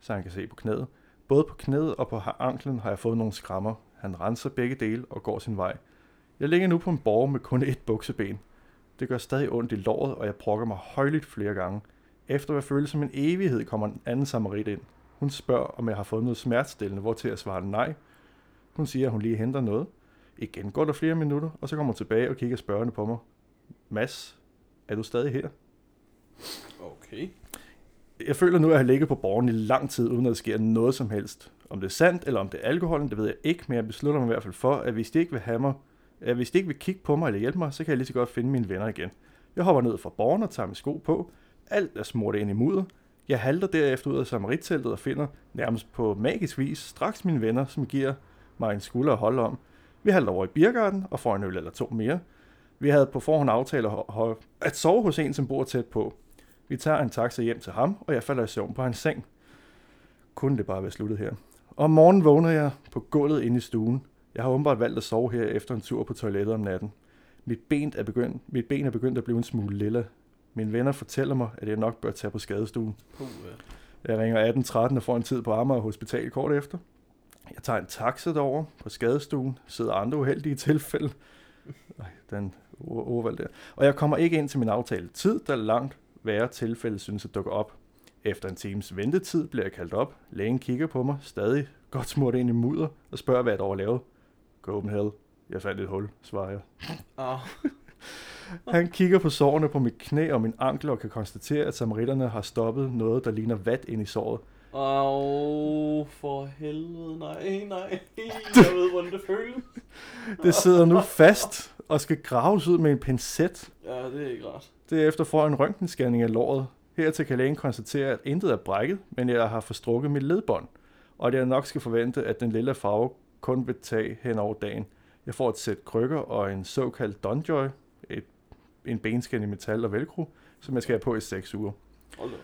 så han kan se på knæet. Både på knæet og på anklen har jeg fået nogle skrammer. Han renser begge dele og går sin vej. Jeg ligger nu på en borg med kun et bukseben. Det gør stadig ondt i låret, og jeg brokker mig højligt flere gange. Efter hvad føles som en evighed, kommer en anden samarit ind. Hun spørger, om jeg har fået noget smertestillende, hvor til jeg svarer nej. Hun siger, at hun lige henter noget. Igen går der flere minutter, og så kommer hun tilbage og kigger spørgende på mig. Mads, er du stadig her? Okay. Jeg føler nu, at jeg har ligget på borgen i lang tid, uden at der sker noget som helst. Om det er sandt, eller om det er alkoholen, det ved jeg ikke, men jeg beslutter mig i hvert fald for, at hvis de ikke vil have mig, at hvis de ikke vil kigge på mig eller hjælpe mig, så kan jeg lige så godt finde mine venner igen. Jeg hopper ned fra borgen og tager mine sko på. Alt er smurt ind i mudder. Jeg halter derefter ud af samaritteltet og finder nærmest på magisk vis straks mine venner, som giver mig en skulder at holde om. Vi halter over i Biergarten og får en øl eller to mere. Vi havde på forhånd aftalt at sove hos en, som bor tæt på. Vi tager en taxa hjem til ham, og jeg falder i søvn på hans seng. Kunne det bare være sluttet her. Om morgenen vågner jeg på gulvet inde i stuen. Jeg har åbenbart valgt at sove her efter en tur på toilettet om natten. Mit ben er begyndt, mit ben er begyndt at blive en smule lilla. Mine venner fortæller mig, at jeg nok bør tage på skadestuen. Jeg ringer 1813 og får en tid på Amager Hospital kort efter. Jeg tager en taxa derover på skadestuen, sidder andre uheldige tilfælde. Den overvalg der. Og jeg kommer ikke ind til min aftale tid, da langt værre tilfælde synes at dukke op. Efter en times ventetid bliver jeg kaldt op. Lægen kigger på mig, stadig godt smurt ind i mudder, og spørger, hvad jeg dog lavet. Copenhagen. Jeg fandt et hul, svarer jeg. Au. *laughs* Han kigger på sårene på mit knæ og min ankel og kan konstatere, at samaritterne har stoppet noget, der ligner vat ind i såret. Au, for helvede, nej, nej. Jeg ved, hvordan det føles. *laughs* Det sidder nu fast og skal graves ud med en pincet. Ja, det er ikke rart. Derefter får jeg en røntgenscanning af låret. Hertil kan lægen konstatere, at intet er brækket, men jeg har forstrukket mit ledbånd, og at jeg nok skal forvente, at den lille farve kun vil tage hen over dagen. Jeg får et sæt krykker og en såkaldt Donjoy, et, en benskin i metal og velcro, som jeg skal have på i 6 uger. Hold da.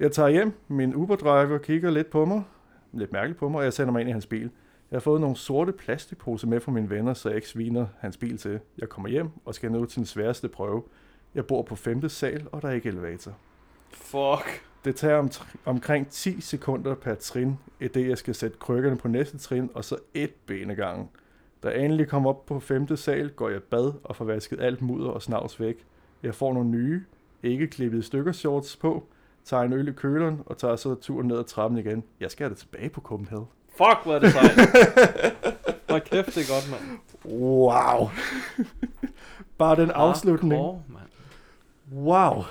Jeg tager hjem, min Uber-driver kigger lidt på mig, lidt mærkeligt på mig, og jeg sender mig ind i hans bil. Jeg har fået nogle sorte plastikposer med fra mine venner, så jeg ikke sviner hans bil til. Jeg kommer hjem og skal nå til den sværeste prøve. Jeg bor på femte sal, og der er ikke elevator. Fuck. Det tager om, omkring 10 sekunder per trin, i det jeg skal sætte krykkerne på næste trin, og så et ben ad gangen. Da jeg endelig kommer op på femte sal, går jeg bad og får vasket alt mudder og snavs væk. Jeg får nogle nye, ikke klippede stykker shorts på, tager en øl i køleren og tager så turen ned ad trappen igen. Jeg skal have det tilbage på Copenhagen. Fuck, hvor er det sejt. *laughs* Hvor kæft, det er godt, mand. Wow! Bare den afslutning. Hardcore, mand. Wow!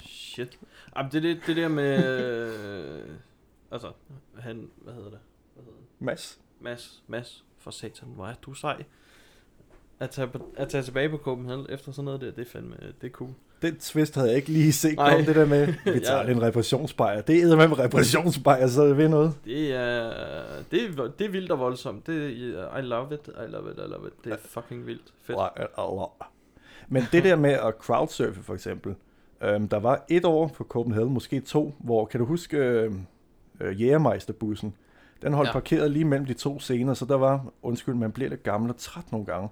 Shit. Jamen, det, det, det der med... øh, altså, han... Hvad hedder det? Hvad hedder det? Mads. Mads, Mads, for satan, hvor er du sej. At tage, at tage tilbage på Copenhagen efter sådan noget der, det er fandme, det er cool. Den twist havde jeg ikke lige set Nej. om det der med, *laughs* vi tager Ja. en reparationsbejer. Det er med reparationsbejer, så er det ved noget. Det er, det er, det er vildt og voldsomt. Det er, I love it, I love it, I love it. Det er fucking vildt. Fedt. Men det der med at crowdsurfe for eksempel, øhm, der var et år på Copenhagen, måske to, hvor, kan du huske øhm, øh, Jægermeisterbussen? Den holdt ja. parkeret lige mellem de to scener, så der var, undskyld, man bliver lidt gammel og træt nogle gange.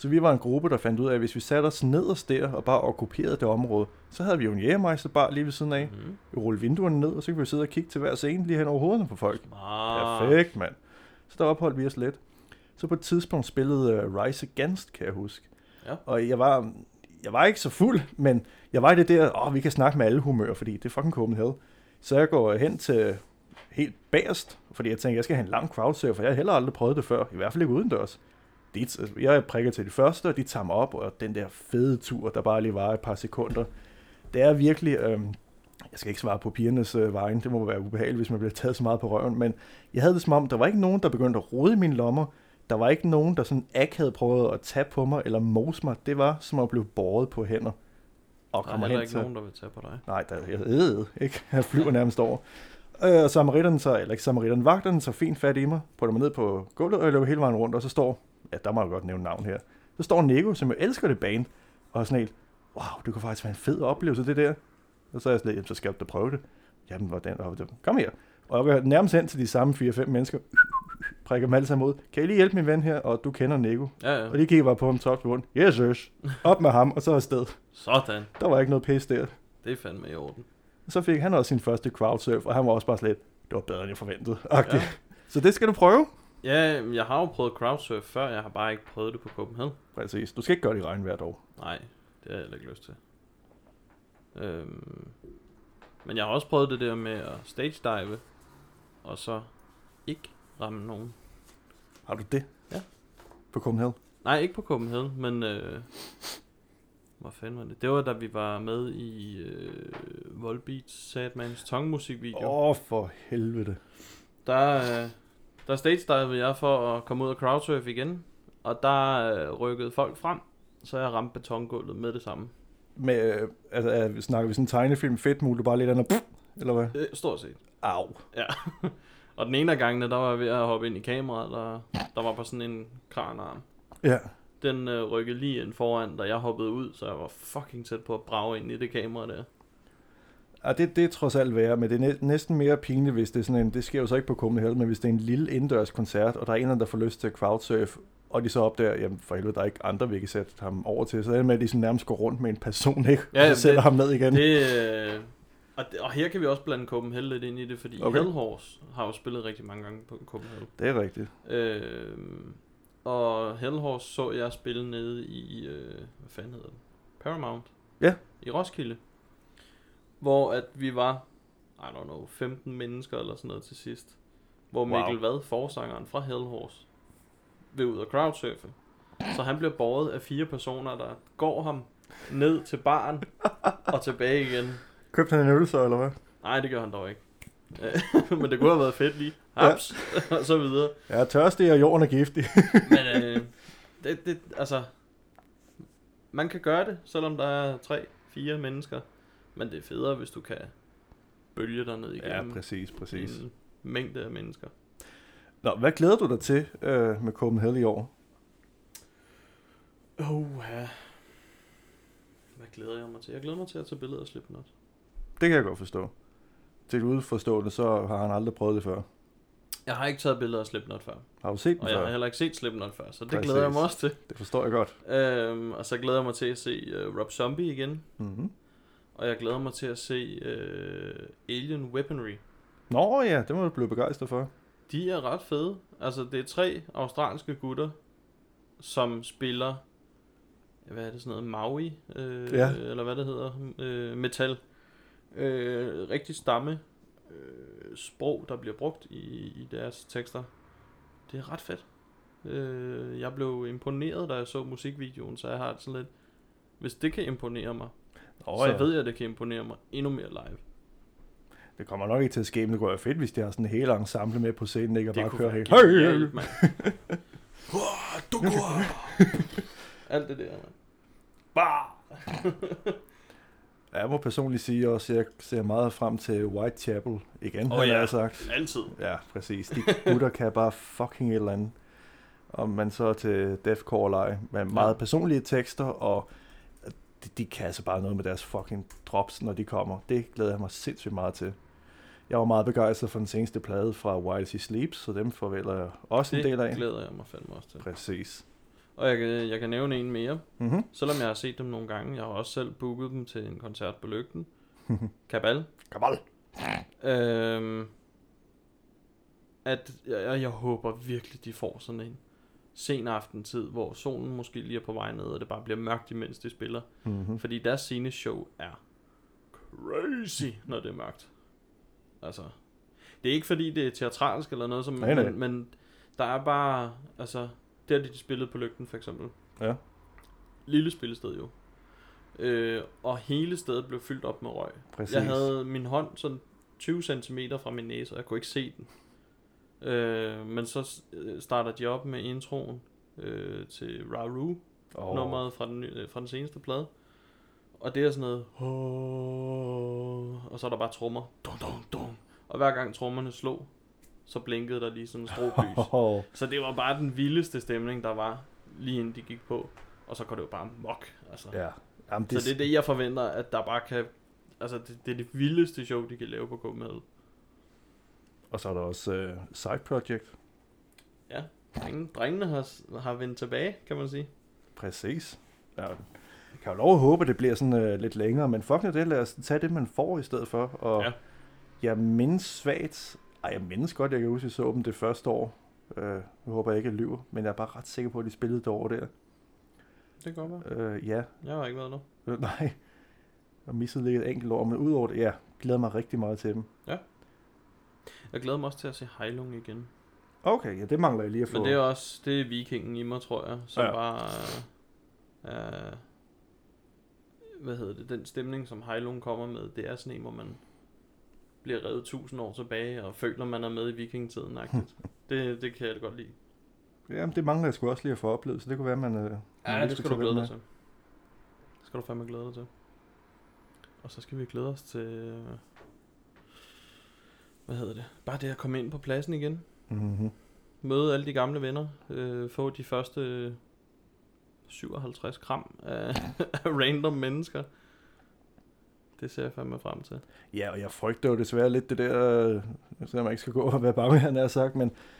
Så vi var en gruppe, der fandt ud af, at hvis vi satte os nederst der og bare okkuperede det område, så havde vi jo en Jægermeisterbar lige ved siden af. Mm. Vi rullede vinduerne ned, og så kunne vi sidde og kigge til hver scene lige hen over hovederne på folk. Ah, Perfekt, mand. Så der opholdt vi os lidt. Så på et tidspunkt spillede uh, Rise Against, kan jeg huske. Ja. Og jeg var, jeg var ikke så fuld, men jeg var i det der, åh, vi kan snakke med alle humør, fordi det er fucking Copenhagen. Så jeg går hen til helt bagerst, fordi jeg tænker, jeg skal have en lang crowdsurf, for jeg har heller aldrig prøvet det før, i hvert fald ikke udendørs. De, jeg prikker til de første, og de tager mig op, og den der fede tur, der bare lige var et par sekunder, det er virkelig, øhm, jeg skal ikke svare på pigernes øh, vejen, det må være ubehageligt, hvis man bliver taget så meget på røven, men jeg havde det som om, der var ikke nogen, der begyndte at rode i mine lommer, der var ikke nogen, der sådan ak havde prøvet at tage på mig, eller mose mig, det var som at blive båret på hænder. Og der er kommer hen ikke til, nogen, der vil tage på dig. Nej, der, jeg øh, ikke? *laughs* Jeg flyver nærmest over. Øh, og samaritterne så, eller ikke samaritterne, vagterne så fint fat i mig, putter mig ned på gulvet, og jeg løber hele vejen rundt, og så står, ja, der må jeg godt nævne navn her, så står Nico, som jeg elsker det band, og er sådan helt, wow, det kunne faktisk være en fed oplevelse, det der. Og så er jeg sådan lidt, "Jamen, så skal du da prøve det. Jamen, hvordan, og, kom her. Og jeg går nærmest hen til de samme 4-5 mennesker, *laughs* prikker dem alle sammen ud. Kan I lige hjælpe min ven her? Og du kender Nico. Ja, ja. Og de kigger bare på ham top bund. Yes, yes. Op med ham, og så afsted. Sådan. Der var ikke noget pis der. Det er fandme i orden. Så fik han også sin første crowdsurf, og han var også bare slet, det var bedre end jeg forventede. Okay. Ja. Så det skal du prøve. Ja, jeg har jo prøvet crowdsurf før, jeg har bare ikke prøvet det på Copenhagen. Præcis. Du skal ikke gøre det i regn hvert år. Nej, det har jeg heller ikke lyst til. Øhm, men jeg har også prøvet det der med at stage dive, og så ikke ramme nogen. Har du det? Ja. På Copenhagen? Nej, ikke på Copenhagen, men øh, Hvor fanden var det? Det var da vi var med i øh, Volbeats Sadmans tongue-musikvideo. Åh, oh, for helvede. Der, øh, der stage jeg for at komme ud og crowdsurf igen. Og der øh, rykkede folk frem, så jeg ramte betongulvet med det samme. Med, øh, altså, er, snakker vi sådan en tegnefilm fedt mul, du bare lidt andet, eller hvad? Øh, stort set. Au. Ja. *laughs* og den ene af gangene, der var jeg ved at hoppe ind i kameraet, der, der var på sådan en kranarm. Ja. Den øh, rykkede lige ind foran, da jeg hoppede ud, så jeg var fucking tæt på at brage ind i det kamera der. Ja, det, det er trods alt værre, men det er næsten mere pinligt, hvis det er sådan en, det sker jo så ikke på Copenhagen, men hvis det er en lille indendørs koncert, og der er en, der får lyst til at crowdsurf, og de så opdager, jamen for helvede, der er ikke andre, vi kan sætte ham over til, så er det med, at de sådan nærmest går rundt med en person, ikke? Ja, og så sætter ham ned igen. Det, øh, og, og her kan vi også blande Copenhagen lidt ind i det, fordi okay. Hellhorse har jo spillet rigtig mange gange på Copenhagen. Det er rigtigt. Øh, og Hellhorse så jeg spille nede i, øh, hvad fanden hedder det? Paramount. Ja. I Roskilde. Hvor at vi var, I don't know, 15 mennesker eller sådan noget til sidst. Hvor Mikkel wow. Vad, forsangeren fra Hellhorse, vil ud og crowdsurfe. Så han bliver båret af fire personer, der går ham ned til baren og tilbage igen. Købte han en øl så, eller hvad? Nej, det gør han dog ikke. *laughs* Men det kunne have været fedt lige. Haps, ja. og så videre. Ja, tørstig og jorden er giftig. *laughs* Men øh, det, det, altså, man kan gøre det, selvom der er tre, fire mennesker. Men det er federe, hvis du kan bølge dig ned igennem ja, præcis, præcis. en mængde af mennesker. Nå, hvad glæder du dig til øh, med Copenhagen i år? Oh, ja. Hvad glæder jeg mig til? Jeg glæder mig til at tage billeder af Slipknot. Det kan jeg godt forstå. Til udforstående, så har han aldrig prøvet det før. Jeg har ikke taget billeder af Slipknot før. Har du set den Og før? jeg har heller ikke set Slipknot før, så det Præcis. glæder jeg mig også til. Det forstår jeg godt. Øhm, og så glæder jeg mig til at se uh, Rob Zombie igen. Mm-hmm. Og jeg glæder mig til at se uh, Alien Weaponry. Nå ja, det må du blive begejstret for. De er ret fede. Altså, det er tre australske gutter, som spiller, hvad er det sådan noget, Maui, øh, Ja. eller hvad det hedder, øh, metal. Øh, rigtig stamme øh, sprog, der bliver brugt i, i deres tekster. Det er ret fedt. Øh, jeg blev imponeret, da jeg så musikvideoen, så jeg har sådan lidt, hvis det kan imponere mig, Nå, så ja. ved jeg, at det kan imponere mig endnu mere live. Det kommer nok ikke til at ske, men det kunne være fedt, hvis de har sådan en hel ensemble med på scenen, ikke? Og Det bare kører helt. Hey, *laughs* hey. *laughs* Alt det der, mand. Bah! *laughs* Jeg må personligt sige også, at jeg ser meget frem til Whitechapel igen, oh, ja. jeg sagt. Altid. Ja, præcis. De gutter kan bare fucking et eller andet. Om man så til deathcore leg med meget personlige tekster, og de, de kan altså bare noget med deres fucking drops, når de kommer. Det glæder jeg mig sindssygt meget til. Jeg var meget begejstret for den seneste plade fra While She Sleeps, så dem forvælger jeg også en del Det af. glæder jeg mig fandme også til. Præcis. Og jeg kan, jeg kan nævne en mere. Mm-hmm. Selvom jeg har set dem nogle gange. Jeg har også selv booket dem til en koncert på Lygten. *laughs* Kabal. Kabal. Øhm, at jeg, jeg håber virkelig, de får sådan en sen aftentid, hvor solen måske lige er på vej ned, og det bare bliver mørkt, imens de spiller. Mm-hmm. Fordi deres sceneshow er crazy, når det er mørkt. Altså, det er ikke fordi, det er teatralsk eller noget, som, Nej, nej. Men, men der er bare, altså, der de spillede på lygten for eksempel. Ja. Lille spillested jo. Øh, og hele stedet blev fyldt op med røg. Præcis. Jeg havde min hånd sådan 20 cm fra min næse, og jeg kunne ikke se den. Øh, men så øh, starter de op med introen øh, til Raru, oh. oh. nummeret fra den, øh, fra den seneste plade. Og det er sådan noget... Og så er der bare trommer. Dum, dum, dum. Og hver gang trommerne slog, så blinkede der lige sådan en stroblys. Oh. *laughs* så det var bare den vildeste stemning, der var, lige inden de gik på. Og så går det jo bare mok. Altså. Ja. Jamen, Det... Så det er det, jeg forventer, at der bare kan... Altså, det, det er det vildeste show, de kan lave på Copenhagen. Og så er der også uh, Side Project. Ja, drengene, drengene har, har vendt tilbage, kan man sige. Præcis. Ja, jeg kan jo lov at håbe, at det bliver sådan uh, lidt længere, men fuck nu det, lad os tage det, man får i stedet for. Og Ja. jeg mindes svagt, ej, jeg mindes godt, jeg kan huske, at jeg så dem det første år. Uh, jeg håber jeg ikke, jeg lyver, men jeg er bare ret sikker på, at de spillede det år der. Det kan godt være. Uh, ja, Jeg har ikke været der. uh, *laughs* nej. Jeg missede lige et enkelt år, men udover det, ja, glæder mig rigtig meget til dem. Jeg glæder mig også til at se Heilung igen. Okay, ja, det mangler jeg lige at få. Men det er også, det er vikingen i mig, tror jeg, som Ja. bare er hvad hedder det, den stemning, som Heilung kommer med, det er sådan en, hvor man bliver revet tusind år tilbage, og føler, man er med i vikingetiden. *laughs* det, det kan jeg da godt lide. Jamen, det mangler jeg sgu også lige at få oplevet, så det kunne være, man... Øh, Ja, man det skal du glæde dig til. Det skal du fandme glæde dig til. Og så skal vi glæde os til... øh, Hvad hedder det? Bare det at komme ind på pladsen igen. med. Mhm. Møde alle de gamle venner. Øh, få de første øh, 57 kram af, *laughs* af random mennesker. Det ser jeg fandme frem til. Ja, og jeg frygter jo desværre lidt det der, øh, selvom man ikke skal gå og være bange, han har sagt, men øh,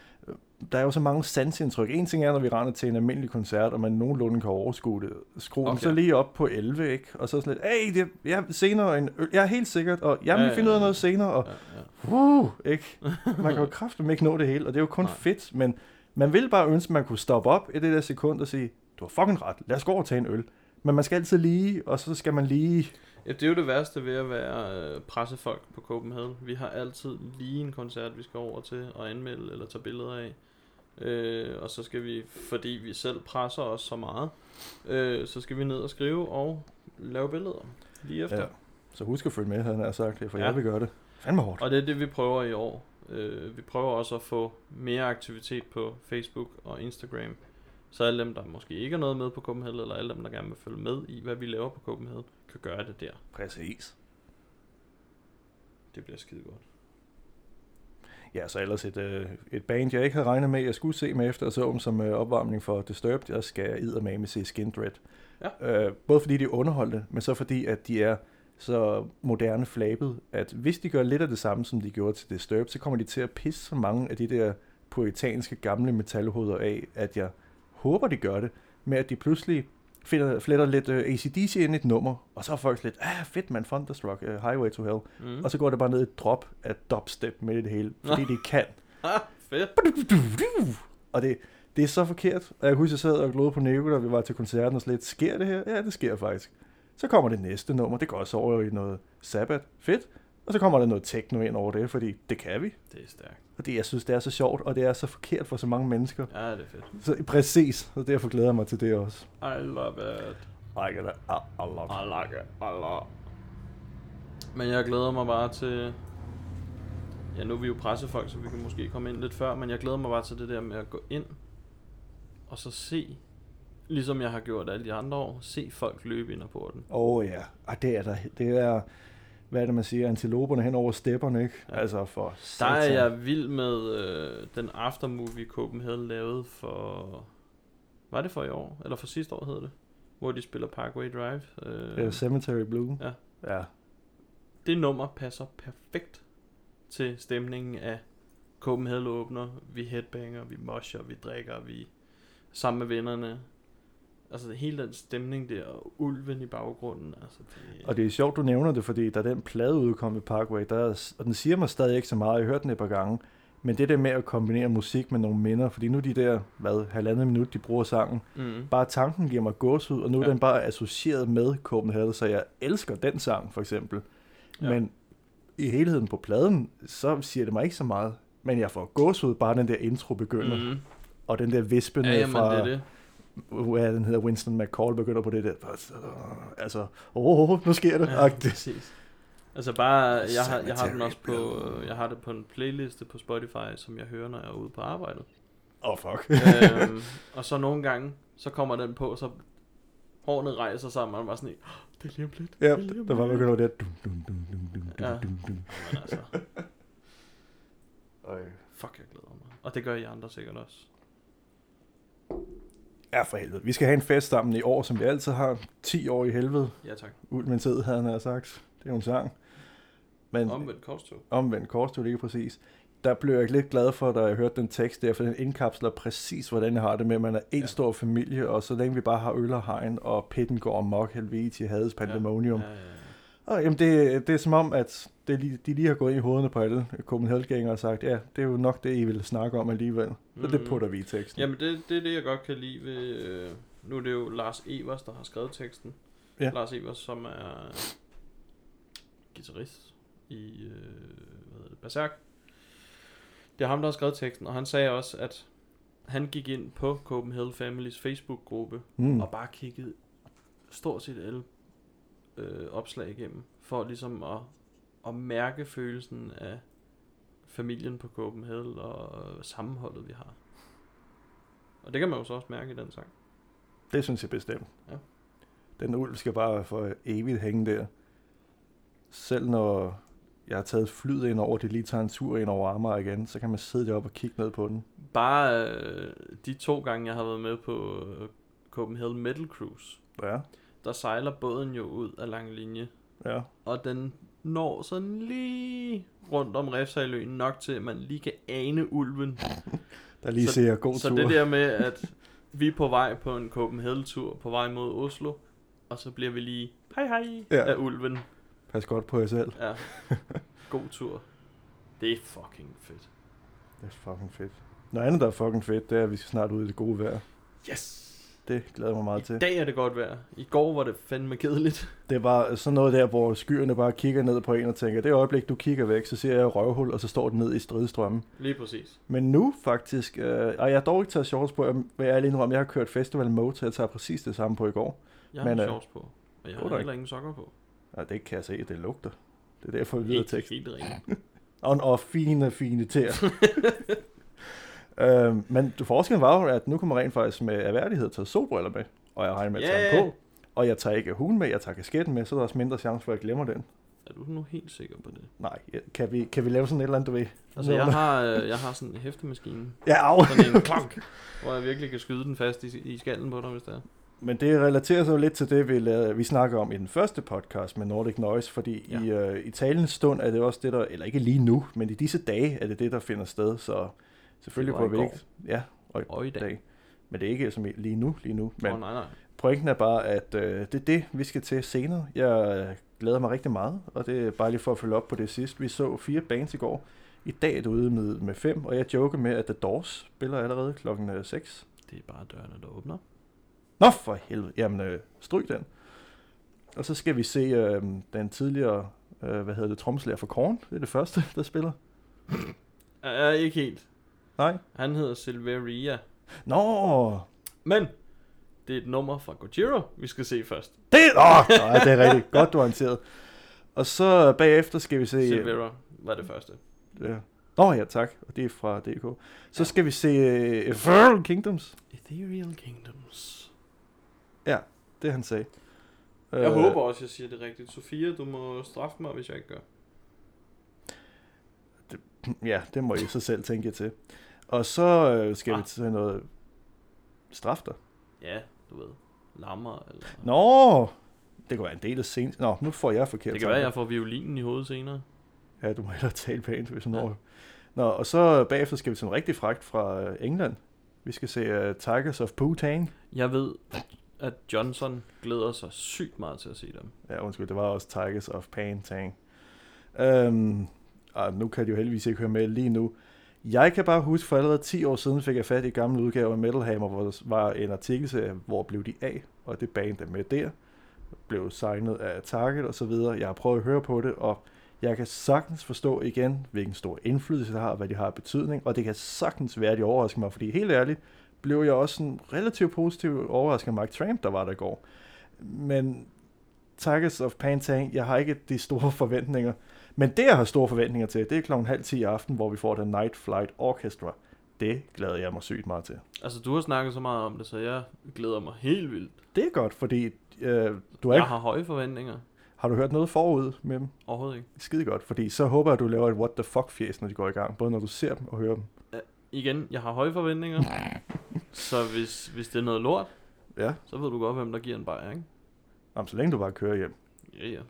der er jo så mange sansindtryk. En ting er, når vi render til en almindelig koncert, og man nogenlunde kan overskue det. Skru okay. så lige op på 11, ikke? Og så sådan lidt, hey, det, ja, senere en øl. Jeg er helt sikkert, og jeg vil Ja, ja, finde ud af ja. noget senere, og Ja, ja. uh, ikke? *laughs* Man kan jo kraftigt ikke nå det hele, og det er jo kun Nej. fedt, men man vil bare ønske, at man kunne stoppe op i det der sekund og sige, du har fucking ret, lad os gå og tage en øl. Men man skal altid lige, og så skal man lige... Ja, det er jo det værste ved at være øh, pressefolk på Copenhagen. Vi har altid lige en koncert, vi skal over til og anmelde eller tage billeder af. Øh, og så skal vi, fordi vi selv presser os så meget, øh, så skal vi ned og skrive og lave billeder lige efter. Ja. Så husk at følge med, han har sagt, for Ja. jeg vil gøre det. Fandme hårdt. Og det er det, vi prøver i år. Øh, vi prøver også at få mere aktivitet på Facebook og Instagram. Så alle dem, der måske ikke er noget med på Copenhagen, eller alle dem, der gerne vil følge med i, hvad vi laver på Copenhagen, kan gøre det der. Præcis. Det bliver skide godt. Ja, så ellers et, øh, et band, jeg ikke havde regnet med, jeg skulle se med efter, og så dem som øh, opvarmning for Disturbed, der skal jeg eddermame se Skin Dread. Ja. Øh, både fordi de er underholdte, men så fordi, at de er så moderne flabet, at hvis de gør lidt af det samme, som de gjorde til Disturbed, så kommer de til at pisse så mange af de der puritanske gamle metalhoveder af, at jeg håber, de gør det, med at de pludselig finder, fletter lidt uh, ACDC ind i et nummer, og så er folk lidt, ah fedt man, Thunderstruck, uh, Highway to Hell, Mm. og så går det bare ned et drop af dubstep med i det hele, fordi de kan. *laughs* Ah, fedt. *laughs* Og det, det er så forkert. Og jeg husker, jeg sad og glodede på Nico, da vi var til koncerten, og slet, sker det her? Ja, det sker faktisk. Så kommer det næste nummer, det går også over i noget Sabbath, fedt. Og så kommer der noget techno ind over det, fordi det kan vi. Det er stærkt. Fordi jeg synes, det er så sjovt, og det er så forkert for så mange mennesker. Ja, det er fedt. Så præcis, og derfor glæder jeg mig til det også. I love it. I get it. I, I love it. I like it. I love Men jeg glæder mig bare til... Ja, nu er vi jo pressefolk, så vi kan måske komme ind lidt før, men jeg glæder mig bare til det der med at gå ind og så se, ligesom jeg har gjort alle de andre år, se folk løbe ind ad porten. Åh oh, ja, og det er der. Det er, hvad er det, man siger, antiloperne hen over stepperne, ikke? Ja. Altså for Der er satan. jeg vild med øh, den aftermovie Copenhagen lavede for... Var det for i år? Eller for sidste år hed det? Hvor de spiller Parkway Drive. Øh, er Cemetery Blue. Ja. Ja, det nummer passer perfekt til stemningen af Copenhagen åbner. Vi headbanger, vi mosher, vi drikker, vi sammen med vennerne. Altså hele den stemning der, og ulven i baggrunden. Altså det, Og det er sjovt, du nævner det, fordi da den plade udkom i Parkway, der, er- og den siger mig stadig ikke så meget, jeg har hørt den et par gange, men det der med at kombinere musik med nogle minder, fordi nu de der, hvad, halvandet minut, de bruger sangen, mm, bare tanken giver mig gåsehud, og nu er Ja. den bare associeret med Copenhagen, så jeg elsker den sang, for eksempel. Ja. Men i helheden på pladen, så siger det mig ikke så meget. Men jeg får gåsehud, bare den der intro begynder, mm. mm. og den der vispen Ja, jamen, fra, det er det. Hvad den hedder, Winston McCall begynder på det der, altså, åh, oh, nu sker det, Ja, ja. præcis. Altså bare, jeg har, jeg har den også på, Blue. jeg har det på en playliste på Spotify, som jeg hører, når jeg er ude på arbejdet. Åh, oh, fuck. øhm, og så nogle gange, så kommer den på, så hårene rejser sammen, og man var sådan, "Åh, det er lige om lidt. Ja, det der var lidt." begynder det. Dum, dum, dum, dum, dum, dum, Ja. dum, dum. Men altså, Øj. fuck, jeg glæder mig. Og det gør I andre sikkert også. Ja, for helvede. Vi skal have en fest sammen i år, som vi altid har. 10 år i helvede. Ja, tak. Ud med tid, havde han sagt. Det er jo en sang. Men Omvendt korstog. omvendt korstog ikke præcis. Der blev jeg lidt glad for, da jeg hørte den tekst der, for den indkapsler præcis, hvordan jeg har det med, at man er en Ja. stor familie, og så længe vi bare har øl og hegn, og pitten går amok, helvede til Hades pandemonium. Ja, ja, ja. Og jamen, det, det er som om, at det, de lige har gået ind i hovederne på alle Copenhagen og sagt, ja, det er jo nok det, I vil snakke om alligevel. Så det putter vi i teksten. Jamen, det, det er det, jeg godt kan lide ved... Øh, nu er det jo Lars Evers, der har skrevet teksten. Ja. Lars Evers, som er guitarist i øh, hvad hedder det, Berserk. Det er ham, der har skrevet teksten, og han sagde også, at han gik ind på Copenhagen Families Facebook-gruppe, Mm. og bare kiggede stort set alle øh, opslag igennem, for ligesom at, at mærke følelsen af familien på Copenhagen og sammenholdet, vi har. Og det kan man jo så også mærke i den sang. Det synes jeg bestemt. Ja. Den ulv skal bare for evigt hænge der. Selv når jeg har taget flyet ind over det, lige tager en tur ind over Amager igen, så kan man sidde deroppe og kigge ned på den. Bare øh, de to gange, jeg har været med på øh, Copenhagen Metal Cruise, Ja, der sejler båden jo ud af lang linje, ja. og den når sådan lige rundt om Refshaløen nok til, at man lige kan ane ulven. *laughs* Der lige Så- ser god Så tur. det der *laughs* med, at vi er på vej på en Copenhagen-tur, på vej mod Oslo, og så bliver vi lige hej hej Ja. af ulven. Pas godt på jer selv. Ja, god tur. Det er fucking fedt. Det er fucking fedt. Noget andet, der er fucking fedt, det er, at vi skal snart ud i det gode vejr. Yes! Det glæder jeg mig meget I til. dag er det godt vejr. I går var det fandme kedeligt. Det var sådan noget der, hvor skyerne bare kigger ned på en og tænker, det øjeblik, du kigger væk, så ser jeg røvhul, og så står den ned i stridstrømmen. Lige præcis. Men nu faktisk, øh, og jeg har dog ikke taget shorts på, jeg vil ærlig indrømme, jeg har kørt festival mode, så jeg tager præcis det samme på i går. Jeg har Men, øh, shorts på, og jeg har heller ingen sokker på. Ja, det kan jeg se, det lugter. Det er derfor, vi lyder tekst. helt rent. *laughs* Og, og fine, fine tæer. *laughs* øhm, men forskellen var jo, at nu kommer rent faktisk med erhverdighed tage solbriller med, og jeg regner med at tage dem på. Og jeg tager ikke hugen med, jeg tager kasketten med, så er der også mindre chance for, at jeg glemmer den. Er du nu helt sikker på det? Nej, kan vi, kan vi lave sådan et eller andet, du ved? Altså, jeg har, øh, jeg har sådan en hæftemaskine. Ja, au. Sådan en klank, hvor jeg virkelig kan skyde den fast i, i skallen på dig, hvis det er. Men det relaterer sig jo lidt til det, vi, lavede, vi snakker om i den første podcast med Nordic Noise, fordi. Ja. i, øh, i talens stund er det også det, der, eller ikke lige nu, men i disse dage er det det, der finder sted, så selvfølgelig i vi ikke... Ja, og i Og i dag. dag. Men det er ikke som i lige nu, lige nu. Men Åh, nej, nej. pointen er bare, at øh, det er det, vi skal til senere. Jeg øh, glæder mig rigtig meget, og det er bare lige for at følge op på det sidste. Vi så fire bands i går. I dag er det ude med, med fem, og jeg joker med, at The Doors spiller allerede klokken 6. Det er bare dørene, der åbner. Nå for helvede, jamen øh, stryg den. Og så skal vi se øh, den tidligere, øh, hvad hedder det, tromslærer for Korn. Det er det første, der spiller. Er ikke helt. Nej. Han hedder Silveria. Nå, Men, det er et nummer fra Gojira, vi skal se først. det, åh, nej, det er rigtigt. Godt, du har orienteret. Og så bagefter skal vi se... Silvera var det første. Ja. Nå ja, tak. Og det er fra DK. Så skal vi se uh, Ethereal Kingdoms. Ethereal Kingdoms. Det han sagde. Jeg Øh, håber også, jeg siger det rigtigt. Sofia, du må straffe mig, hvis jeg ikke gør. Ja, det må I så selv tænke til. Og så øh, skal ah. vi Ah. til noget straf dig. Ja, du ved. Lammer, eller... Nå, det kan være en del af scenen. Nå, nu får jeg forkert. det kan være, at jeg får violinen i hovedet senere. Ja, du må hellere tale pænt, hvis du Ja. når. Nå, og så bagefter skal vi til en rigtig fragt fra øh, England. Vi skal se uh, Tigers of Poo-Tang. Jeg ved, at, Johnson glæder sig sygt meget til at se dem. Ja, undskyld, det var også Tigers of Pantang. Um, og nu kan de jo heldigvis ikke høre med lige nu. Jeg kan bare huske, for allerede 10 år siden fik jeg fat i gamle udgaver af Metal Hammer, hvor der var en artikelserie, hvor blev de af, og det band der med der, blev signet af Target og så videre. Jeg har prøvet at høre på det, og jeg kan sagtens forstå igen, hvilken stor indflydelse det har, hvad det har af betydning, og det kan sagtens være, at de overrasker mig, fordi helt ærligt, blev jeg også sådan relativt positiv overrasket af Mike Tramp, der var der i går. Men Tigers of Pantang, jeg har ikke de store forventninger. Men det, jeg har store forventninger til, det er klokken halv 10 i aften, hvor vi får den Night Flight Orchestra. Det glæder jeg mig sygt meget til. Altså, du har snakket så meget om det, så jeg glæder mig helt vildt. Det er godt, fordi øh, du har, Jeg har høje forventninger. har du hørt noget forud med dem? Overhovedet ikke. Skide godt, fordi så håber jeg, at du laver et what the fuck fjes, når de går i gang. Både når du ser dem og hører dem. Igen, jeg har høje forventninger. *laughs* så hvis, hvis det er noget lort, Ja, så ved du godt, hvem der giver en bajer, ikke? Jamen, så længe du bare kører hjem. Ja, ja.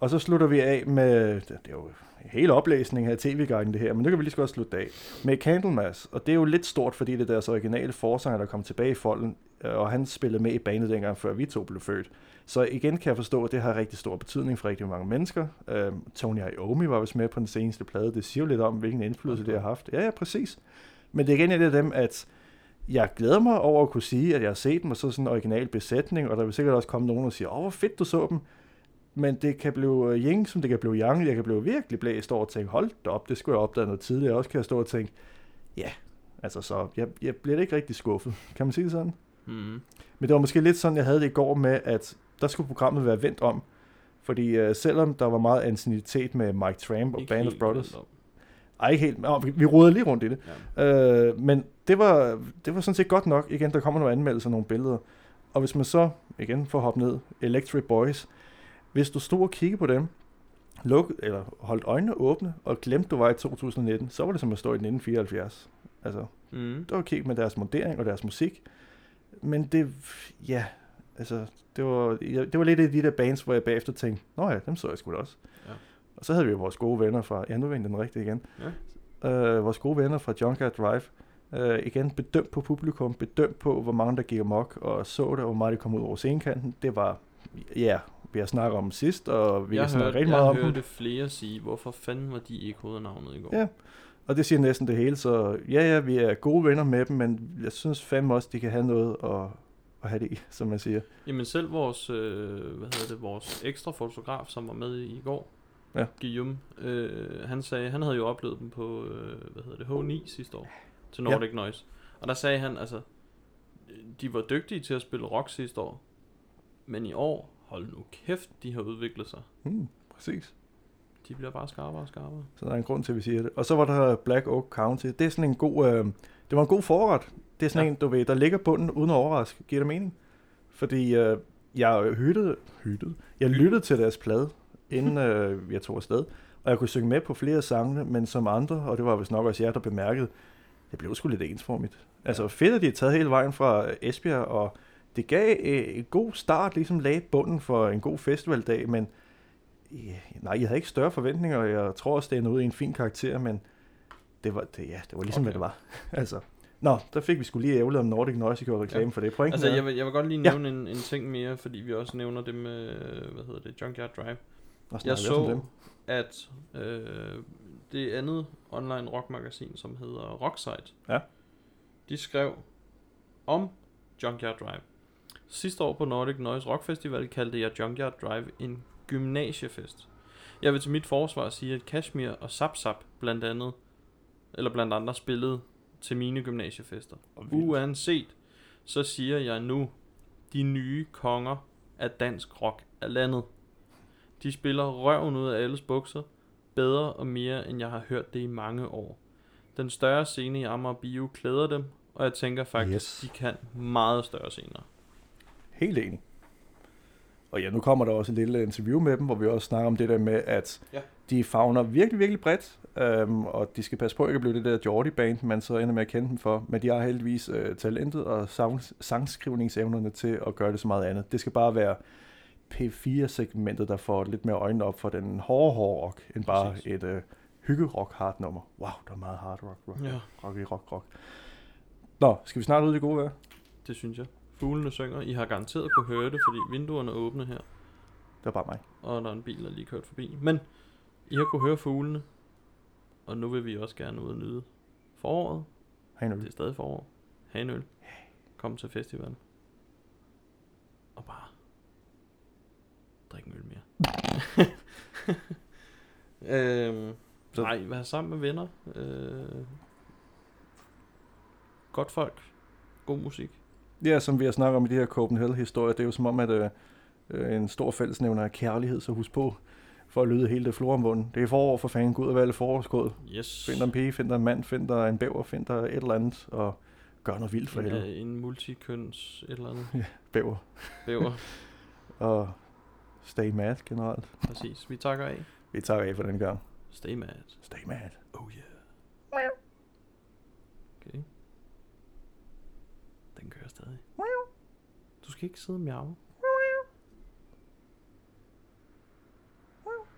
Og så slutter vi af med, det er jo hele oplæsningen af tv-guiden det her, men nu kan vi lige så godt slutte af med Candlemas. Og det er jo lidt stort, fordi det er deres originale forsanger, der kom tilbage i folden, øh, og han spillede med i banen dengang, før vi to blev født. Så igen kan jeg forstå, at det har rigtig stor betydning for rigtig mange mennesker. Øh, Tony Iommi var vist med på den seneste plade. Det siger jo lidt om, hvilken indflydelse det har haft. Ja, ja, præcis. Men det er igen et af dem, at jeg glæder mig over at kunne sige, at jeg har set dem, og så sådan en original besætning, og der vil sikkert også komme nogen og sige, åh, hvor fedt du så dem. Men det kan blive øh, yin, som det kan blive yang. Jeg kan blive virkelig blæst over og tænke, hold da op, det skulle jeg opdage noget tidligere. Også kan jeg stå og tænke, ja, altså så, jeg, jeg bliver ikke rigtig skuffet. Kan man sige det sådan? Mm. Men det var måske lidt sådan, jeg havde det i går med, at der skulle programmet være vendt om. Fordi uh, selvom der var meget anciennitet med Mike Tramp og Ikke Band of Brothers, ej ikke helt, oh, vi, vi rodede lige rundt i det, Ja. Øh, men det var, det var sådan set godt nok. Igen, der kommer nogle anmeldelser, nogle billeder. Og hvis man så, igen for at hoppe ned, Electric Boys. Hvis du stod og kiggede på dem, luk, eller holdt øjnene åbne, og glemte, du var i 2019, så var det som at stå i 1974. Altså, Mm. det var kigge med deres modering og deres musik. Men det, ja, altså, det var, ja, det var lidt af de der bands, hvor jeg bagefter tænkte, nå ja, dem så jeg sgu da også. Ja. Og så havde vi jo vores gode venner fra, ja, nu vendte den rigtigt igen. Ja. Øh, vores gode venner fra Junkyard Drive. Øh, igen, bedømt på publikum, bedømt på, hvor mange der gik amok, og så det, og hvor meget det kom ud over scenekanten. Det var, ja, vi har snakket om sidst, og vi har jeg snakket hørte, rigtig jeg meget om dem. hørte flere sige, hvorfor fanden var de ikke hovednavnet i går? Ja. Og det siger næsten det hele, så ja, ja, vi er gode venner med dem, men jeg synes fandme også, de kan have noget at, at have det i, som man siger. Jamen selv vores, øh, hvad hedder det, vores ekstra fotograf, som var med i, går, Ja. Guillaume, øh, han sagde, han havde jo oplevet dem på, øh, hvad hedder det, H9 sidste år, til Ja. Nordic Noise. Og der sagde han, altså, de var dygtige til at spille rock sidste år, men i år, hold nu kæft, de har udviklet sig. Hmm, præcis. De bliver bare skarpere og skarpere. Så der er en grund til, at vi siger det. Og så var der Black Oak County. Det er sådan en god, øh, det var en god forret. Det er sådan Ja. en, du ved, der ligger bunden uden at overraske. Giver det mening? Fordi øh, jeg hyttede, hyttede, jeg lyttede til deres plade, inden *laughs* øh, jeg tog afsted. Og jeg kunne synge med på flere af sangene, men som andre, og det var vist nok også jer, der bemærkede, det blev sgu lidt ensformigt. Altså fedt, at de er taget hele vejen fra Esbjerg, og det gav øh, en god start, ligesom lagde bunden for en god festivaldag, men ja, nej, jeg havde ikke større forventninger, og jeg tror også, det er ud i en fin karakter, men det var, det, ja, det var ligesom, Okay. hvad det var. *laughs* altså, nå, der fik vi skulle lige ævlet om Nordic Noise, gjorde reklame Ja. ja. for det. Pointen Altså, jeg vil, jeg vil godt lige Ja. nævne en, en ting mere, fordi vi også nævner det med, øh, hvad hedder det, Junkyard Drive. Snakker Jeg så, dem. at øh, det andet online rockmagasin, som hedder Rocksite, Ja. de skrev om Junkyard Drive. Sidste år på Nordic Noise Rock Festival kaldte jeg Junkyard Drive en gymnasiefest. Jeg vil til mit forsvar sige, at Kashmir og Zap Zap blandt andet, eller blandt andre spillede til mine gymnasiefester. Uanset, så siger jeg nu, de nye konger af dansk rock er landet. De spiller røven ud af alles bukser, bedre og mere, end jeg har hørt det i mange år. Den større scene i Amager Bio klæder dem, og jeg tænker faktisk, Yes. de kan meget større scener. Helt enig. Og ja, nu kommer der også et lille interview med dem, hvor vi også snakker om det der med, at Ja. de fagner virkelig, virkelig bredt, øhm, og de skal passe på ikke at blive det der Geordie-band, man så ender med at kende dem for, men de har heldigvis øh, talentet og sang, sangskrivningsevnerne til at gøre det så meget andet. Det skal bare være P4-segmentet, der får lidt mere øjnene op for den hårde, hårde rock, end bare Præcis. et øh, hygge-rock hard nummer. Wow, der er meget hard rock, rock, Ja. rock, rock, rock. Nå, skal vi snart ud i det gode vejr? Det synes jeg. Fuglene synger. I har garanteret kunne høre det, fordi vinduerne er åbne her. Det var bare mig. og der er en bil, der lige kørt forbi. Men I har kunne høre fuglene, og nu vil vi også gerne ud og nyde foråret. Hej nu. Det er stadig forår. Ha' en øl. Kom til festivalen. Og bare drik en øl mere. *laughs* øhm, Så- nej, vær sammen med venner. Øh, godt folk. God musik. Ja, som vi har snakket om i de her Copenhagen-historier, det er jo som om, at øh, øh, en stor fællesnævner er kærlighed, så husk på, for at lyde hele det floromvunden. Det er forår for fanden, gå ud og vælge forårskåd. Yes. Find dig en pige, find dig en mand, find dig en bæver, find dig et eller andet, og gør noget vildt for helvede. Ja, en multikøns et eller andet. *laughs* Bæver. Bæver. *laughs* Og stay mad generelt. Præcis. Vi takker af. Vi tager af for den gang. Stay mad. Stay mad. Oh yeah. Okay. Den kører stadig. Du skal ikke sidde og miave.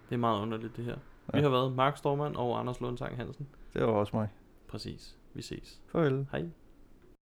Det er meget underligt det her. Vi Ja. har været Mark Stormand og Anders Lundsang Hansen. Det var også mig. Præcis. Vi ses. Farvel. Hej.